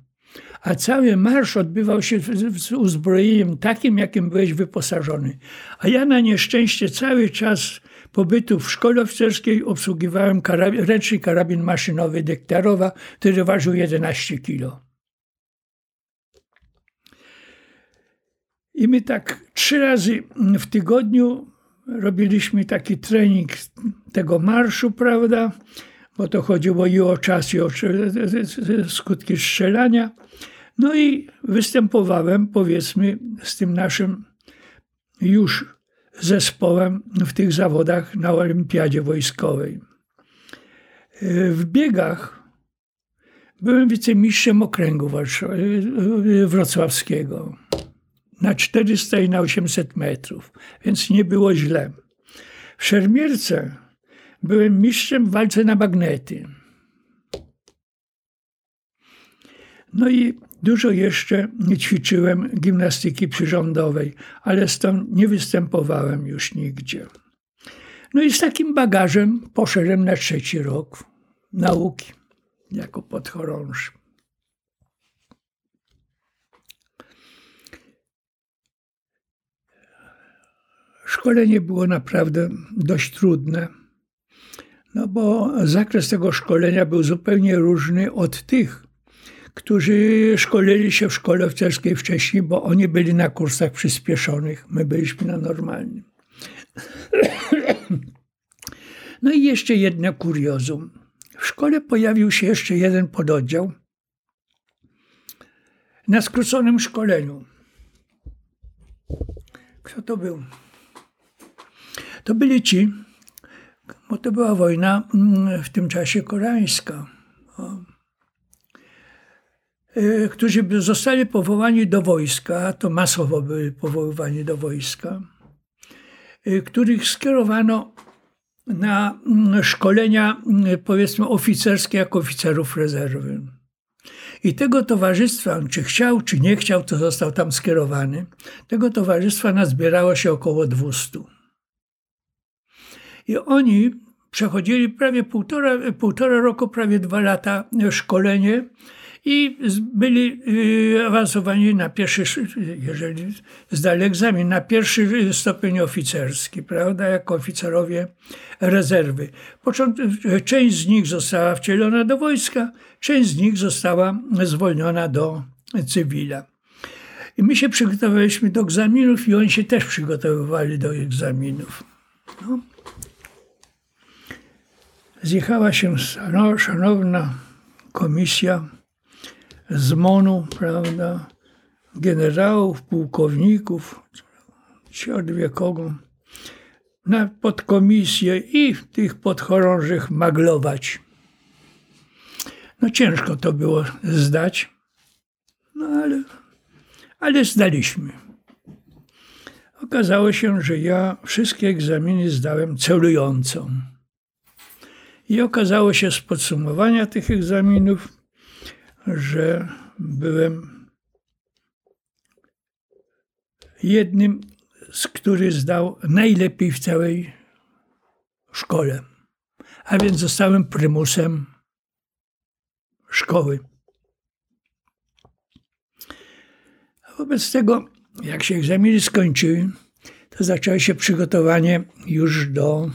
A cały marsz odbywał się z uzbrojeniem takim, jakim byłeś wyposażony. A ja na nieszczęście cały czas pobytu w szkole oficerskiej obsługiwałem karabin, ręczny karabin maszynowy Dektarowa, który ważył 11 kilo. I my tak trzy razy w tygodniu robiliśmy taki trening tego marszu, prawda? Bo to chodziło i o czas, i o skutki strzelania. No i występowałem, powiedzmy, z tym naszym już zespołem w tych zawodach na Olimpiadzie Wojskowej. W biegach byłem wicemistrzem okręgu wrocławskiego na 400 i na 800 metrów, więc nie było źle. W szermierce byłem mistrzem w walce na magnety. No i dużo jeszcze ćwiczyłem gimnastyki przyrządowej, ale stąd nie występowałem już nigdzie. No i z takim bagażem poszedłem na trzeci rok nauki jako podchorąży. Szkolenie było naprawdę dość trudne, no bo zakres tego szkolenia był zupełnie różny od tych, którzy szkolili się w szkole oficerskiej wcześniej, bo oni byli na kursach przyspieszonych, my byliśmy na normalnym. (clears throat) No i jeszcze jedno kuriozum. W szkole pojawił się jeszcze jeden pododdział na skróconym szkoleniu. Kto to był? To byli ci, bo to była wojna mm, w tym czasie koreańska, e, którzy zostali powołani do wojska, to masowo byli powoływani do wojska, e, których skierowano na mm, szkolenia, mm, powiedzmy, oficerskie jako oficerów rezerwy. I tego towarzystwa, czy chciał, czy nie chciał, to został tam skierowany. Tego towarzystwa nazbierało się około 200. I oni przechodzili prawie półtora, półtora roku, prawie dwa lata szkolenie i byli y, awansowani na pierwszy, jeżeli zdali egzamin, na pierwszy stopień oficerski, prawda, jako oficerowie rezerwy. część z nich została wcielona do wojska, część z nich została zwolniona do cywila. I my się przygotowaliśmy do egzaminów i oni się też przygotowywali do egzaminów. No. Zjechała się szanowna komisja z MONU, prawda, generałów, pułkowników, ci wie kogo, na podkomisję i tych podchorążych maglować. No ciężko to było zdać, no ale, ale zdaliśmy. Okazało się, że ja wszystkie egzaminy zdałem celująco. I okazało się z podsumowania tych egzaminów, że byłem jednym z który zdał najlepiej w całej szkole. A więc zostałem prymusem szkoły. wobec tego, jak się egzaminy skończyły, to zaczęło się przygotowanie już do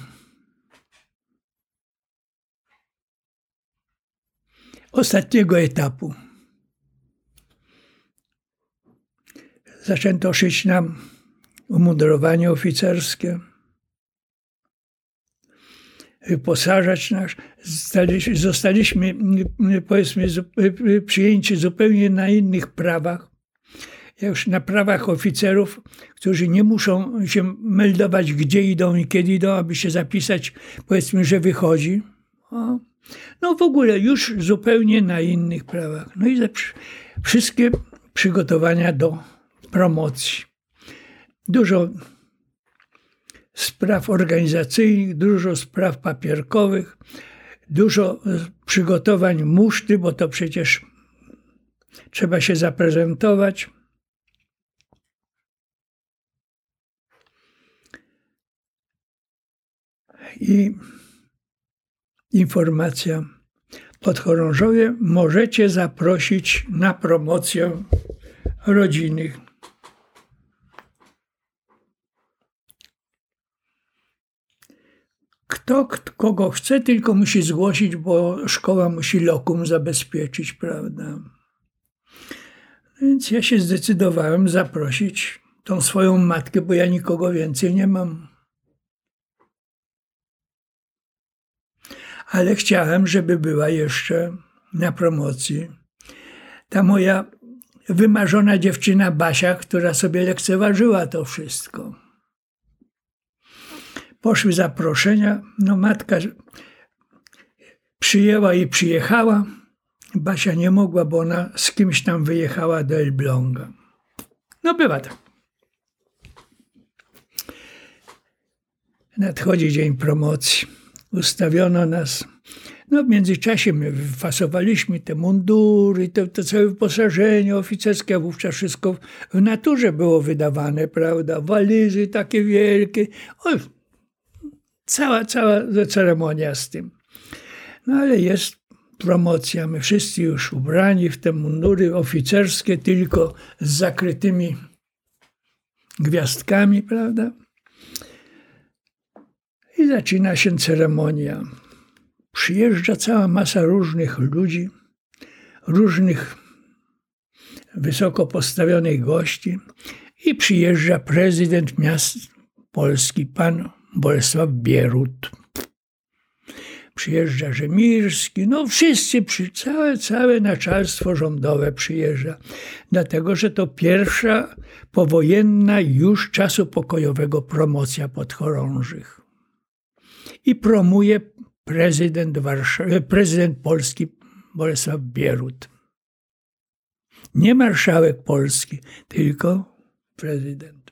ostatniego etapu. Zaczęto szyć nam umundurowanie oficerskie, wyposażać nas. Zostaliśmy, powiedzmy, przyjęci zupełnie na innych prawach. Już na prawach oficerów, którzy nie muszą się meldować, gdzie idą i kiedy idą, aby się zapisać, powiedzmy, że wychodzi. O. No w ogóle już zupełnie na innych prawach. No i wszystkie przygotowania do promocji. Dużo spraw organizacyjnych, dużo spraw papierkowych, dużo przygotowań muszty, bo to przecież trzeba się zaprezentować. I informacja. Podchorążowie możecie zaprosić na promocję rodziny. Kto kogo chce, tylko musi zgłosić, bo szkoła musi lokum zabezpieczyć, prawda? Więc ja się zdecydowałem zaprosić tą swoją matkę, bo ja nikogo więcej nie mam. Ale chciałem, żeby była jeszcze na promocji ta moja wymarzona dziewczyna Basia, która sobie lekceważyła to wszystko. Poszły zaproszenia, no matka przyjęła i przyjechała, Basia nie mogła, bo ona z kimś tam wyjechała do Elbląga. No bywa tak. Nadchodzi dzień promocji. Ustawiono nas. No w międzyczasie my fasowaliśmy te mundury, to, to całe wyposażenie oficerskie, a wówczas wszystko w naturze było wydawane, prawda? Walizy takie wielkie. O, cała, cała ceremonia z tym. No ale jest promocja. My wszyscy już ubrani w te mundury oficerskie, tylko z zakrytymi gwiazdkami, prawda? Zaczyna się ceremonia. Przyjeżdża cała masa różnych ludzi, różnych wysoko postawionych gości i przyjeżdża prezydent miast Polski, pan Bolesław Bierut. Przyjeżdża Rzemirski, no wszyscy, przy, całe, całe naczelstwo rządowe przyjeżdża, dlatego że to pierwsza powojenna już czasu pokojowego promocja podchorążych. I promuje prezydent, Warszawy, prezydent Polski Bolesław Bierut. Nie marszałek Polski, tylko prezydent.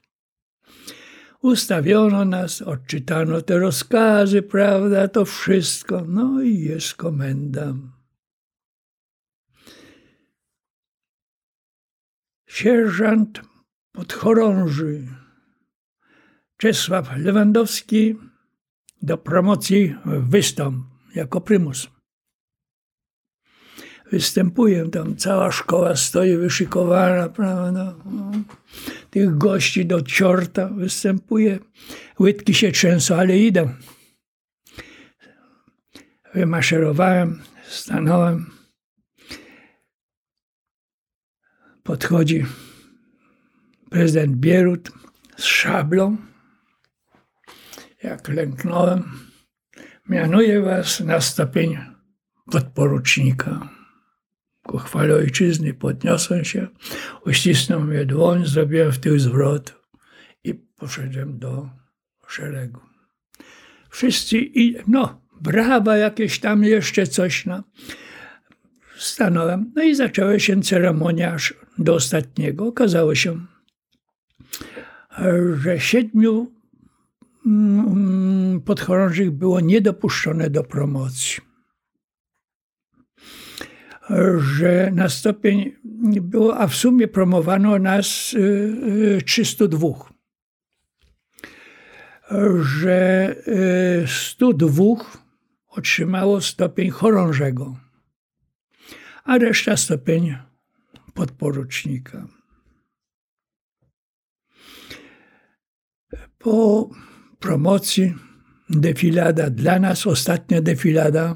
Ustawiono nas, odczytano te rozkazy, prawda, to wszystko. No i jest komenda. Sierżant podchorąży Czesław Lewandowski do promocji wystąp jako prymus. Występuję tam, cała szkoła stoi wyszykowana, prawda? No, tych gości do ciorta występuje. Łydki się trzęsą, ale idę. Wymaszerowałem, stanąłem. Podchodzi prezydent Bierut z szablą jak lęknąłem, mianuję was na stopień podporucznika. Ku chwale ojczyzny podniosłem się, uścisnął mnie dłoń, zrobiłem w tył zwrot i poszedłem do szeregu. Wszyscy, i, no, brawa jakieś tam, jeszcze coś, no. Stanąłem, no i zaczęła się ceremonia aż do ostatniego. Okazało się, że siedmiu podchorążych było niedopuszczone do promocji. Że na stopień było, a w sumie promowano nas 302. Y, y, że 102 y, otrzymało stopień chorążego, a reszta stopień podporucznika. Po promocji, defilada dla nas, ostatnia defilada.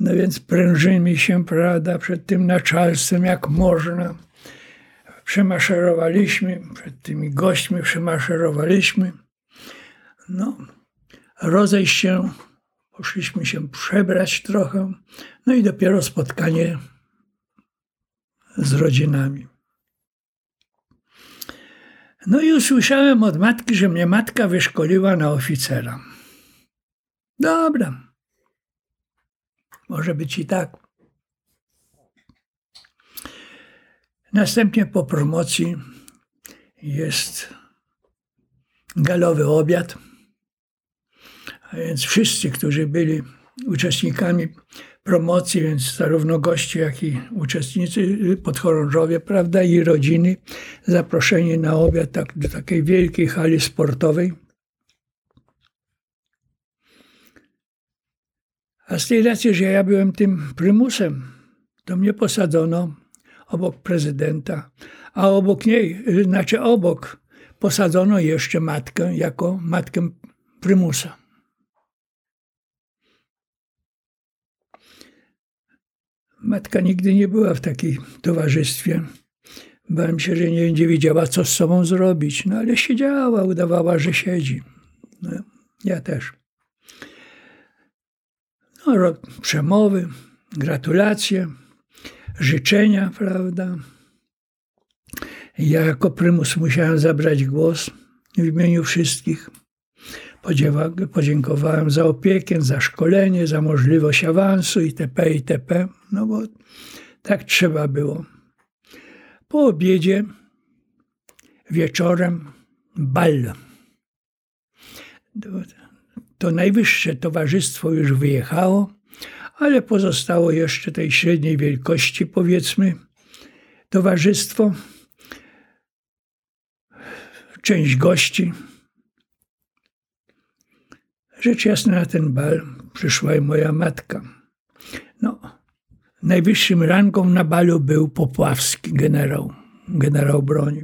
No więc prężymy się, prawda, przed tym naczelstwem, jak można. Przemaszerowaliśmy, przed tymi gośćmi przemaszerowaliśmy. No, rozejść się, poszliśmy się przebrać trochę, no i dopiero spotkanie z rodzinami. No i usłyszałem od matki, że mnie matka wyszkoliła na oficera. Dobra. Może być i tak. Następnie po promocji jest galowy obiad. A więc wszyscy, którzy byli uczestnikami promocji, więc zarówno goście, jak i uczestnicy podchorążowie, prawda, i rodziny, zaproszeni na obiad tak, do takiej wielkiej hali sportowej. A z tej racji, że ja byłem tym prymusem, to mnie posadzono obok prezydenta, a obok niej, znaczy obok, posadzono jeszcze matkę jako matkę prymusa. Matka nigdy nie była w takim towarzystwie. Bałem się, że nie będzie wiedziała, co z sobą zrobić. No ale siedziała, udawała, że siedzi. No, ja też. No, przemowy, gratulacje, życzenia, prawda. Ja jako prymus musiałem zabrać głos w imieniu wszystkich. Podziękowałem za opiekę, za szkolenie, za możliwość awansu itp. itp. No bo tak trzeba było. Po obiedzie, wieczorem, bal. To, to najwyższe towarzystwo już wyjechało, ale pozostało jeszcze tej średniej wielkości, powiedzmy, towarzystwo, część gości. Rzecz jasna na ten bal przyszła i moja matka. No, najwyższym rangą na balu był Popławski, generał, generał broni.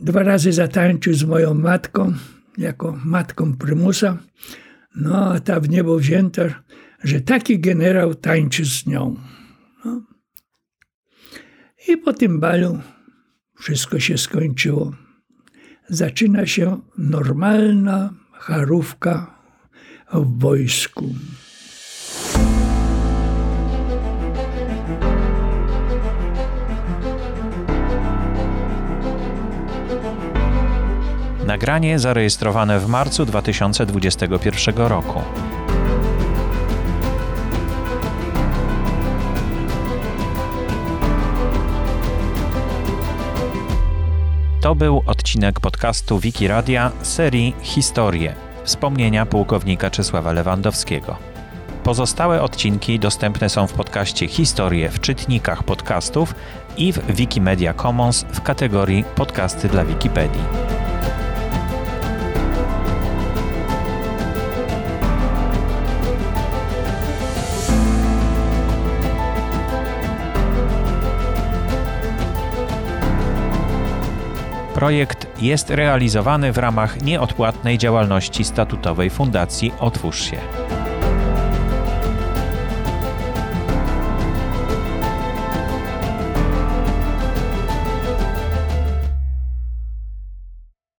Dwa razy zatańczył z moją matką, jako matką prymusa, no a ta w niebo wzięta, że taki generał tańczy z nią. No. I po tym balu wszystko się skończyło. Zaczyna się normalna charówka w wojsku. Nagranie zarejestrowane w marcu 2021 roku. To był odcinek podcastu Wiki Radia serii Historie wspomnienia pułkownika Czesława Lewandowskiego. Pozostałe odcinki dostępne są w podcaście Historie w czytnikach podcastów i w Wikimedia Commons w kategorii Podcasty dla Wikipedii. Projekt jest realizowany w ramach nieodpłatnej działalności statutowej Fundacji Otwórz się.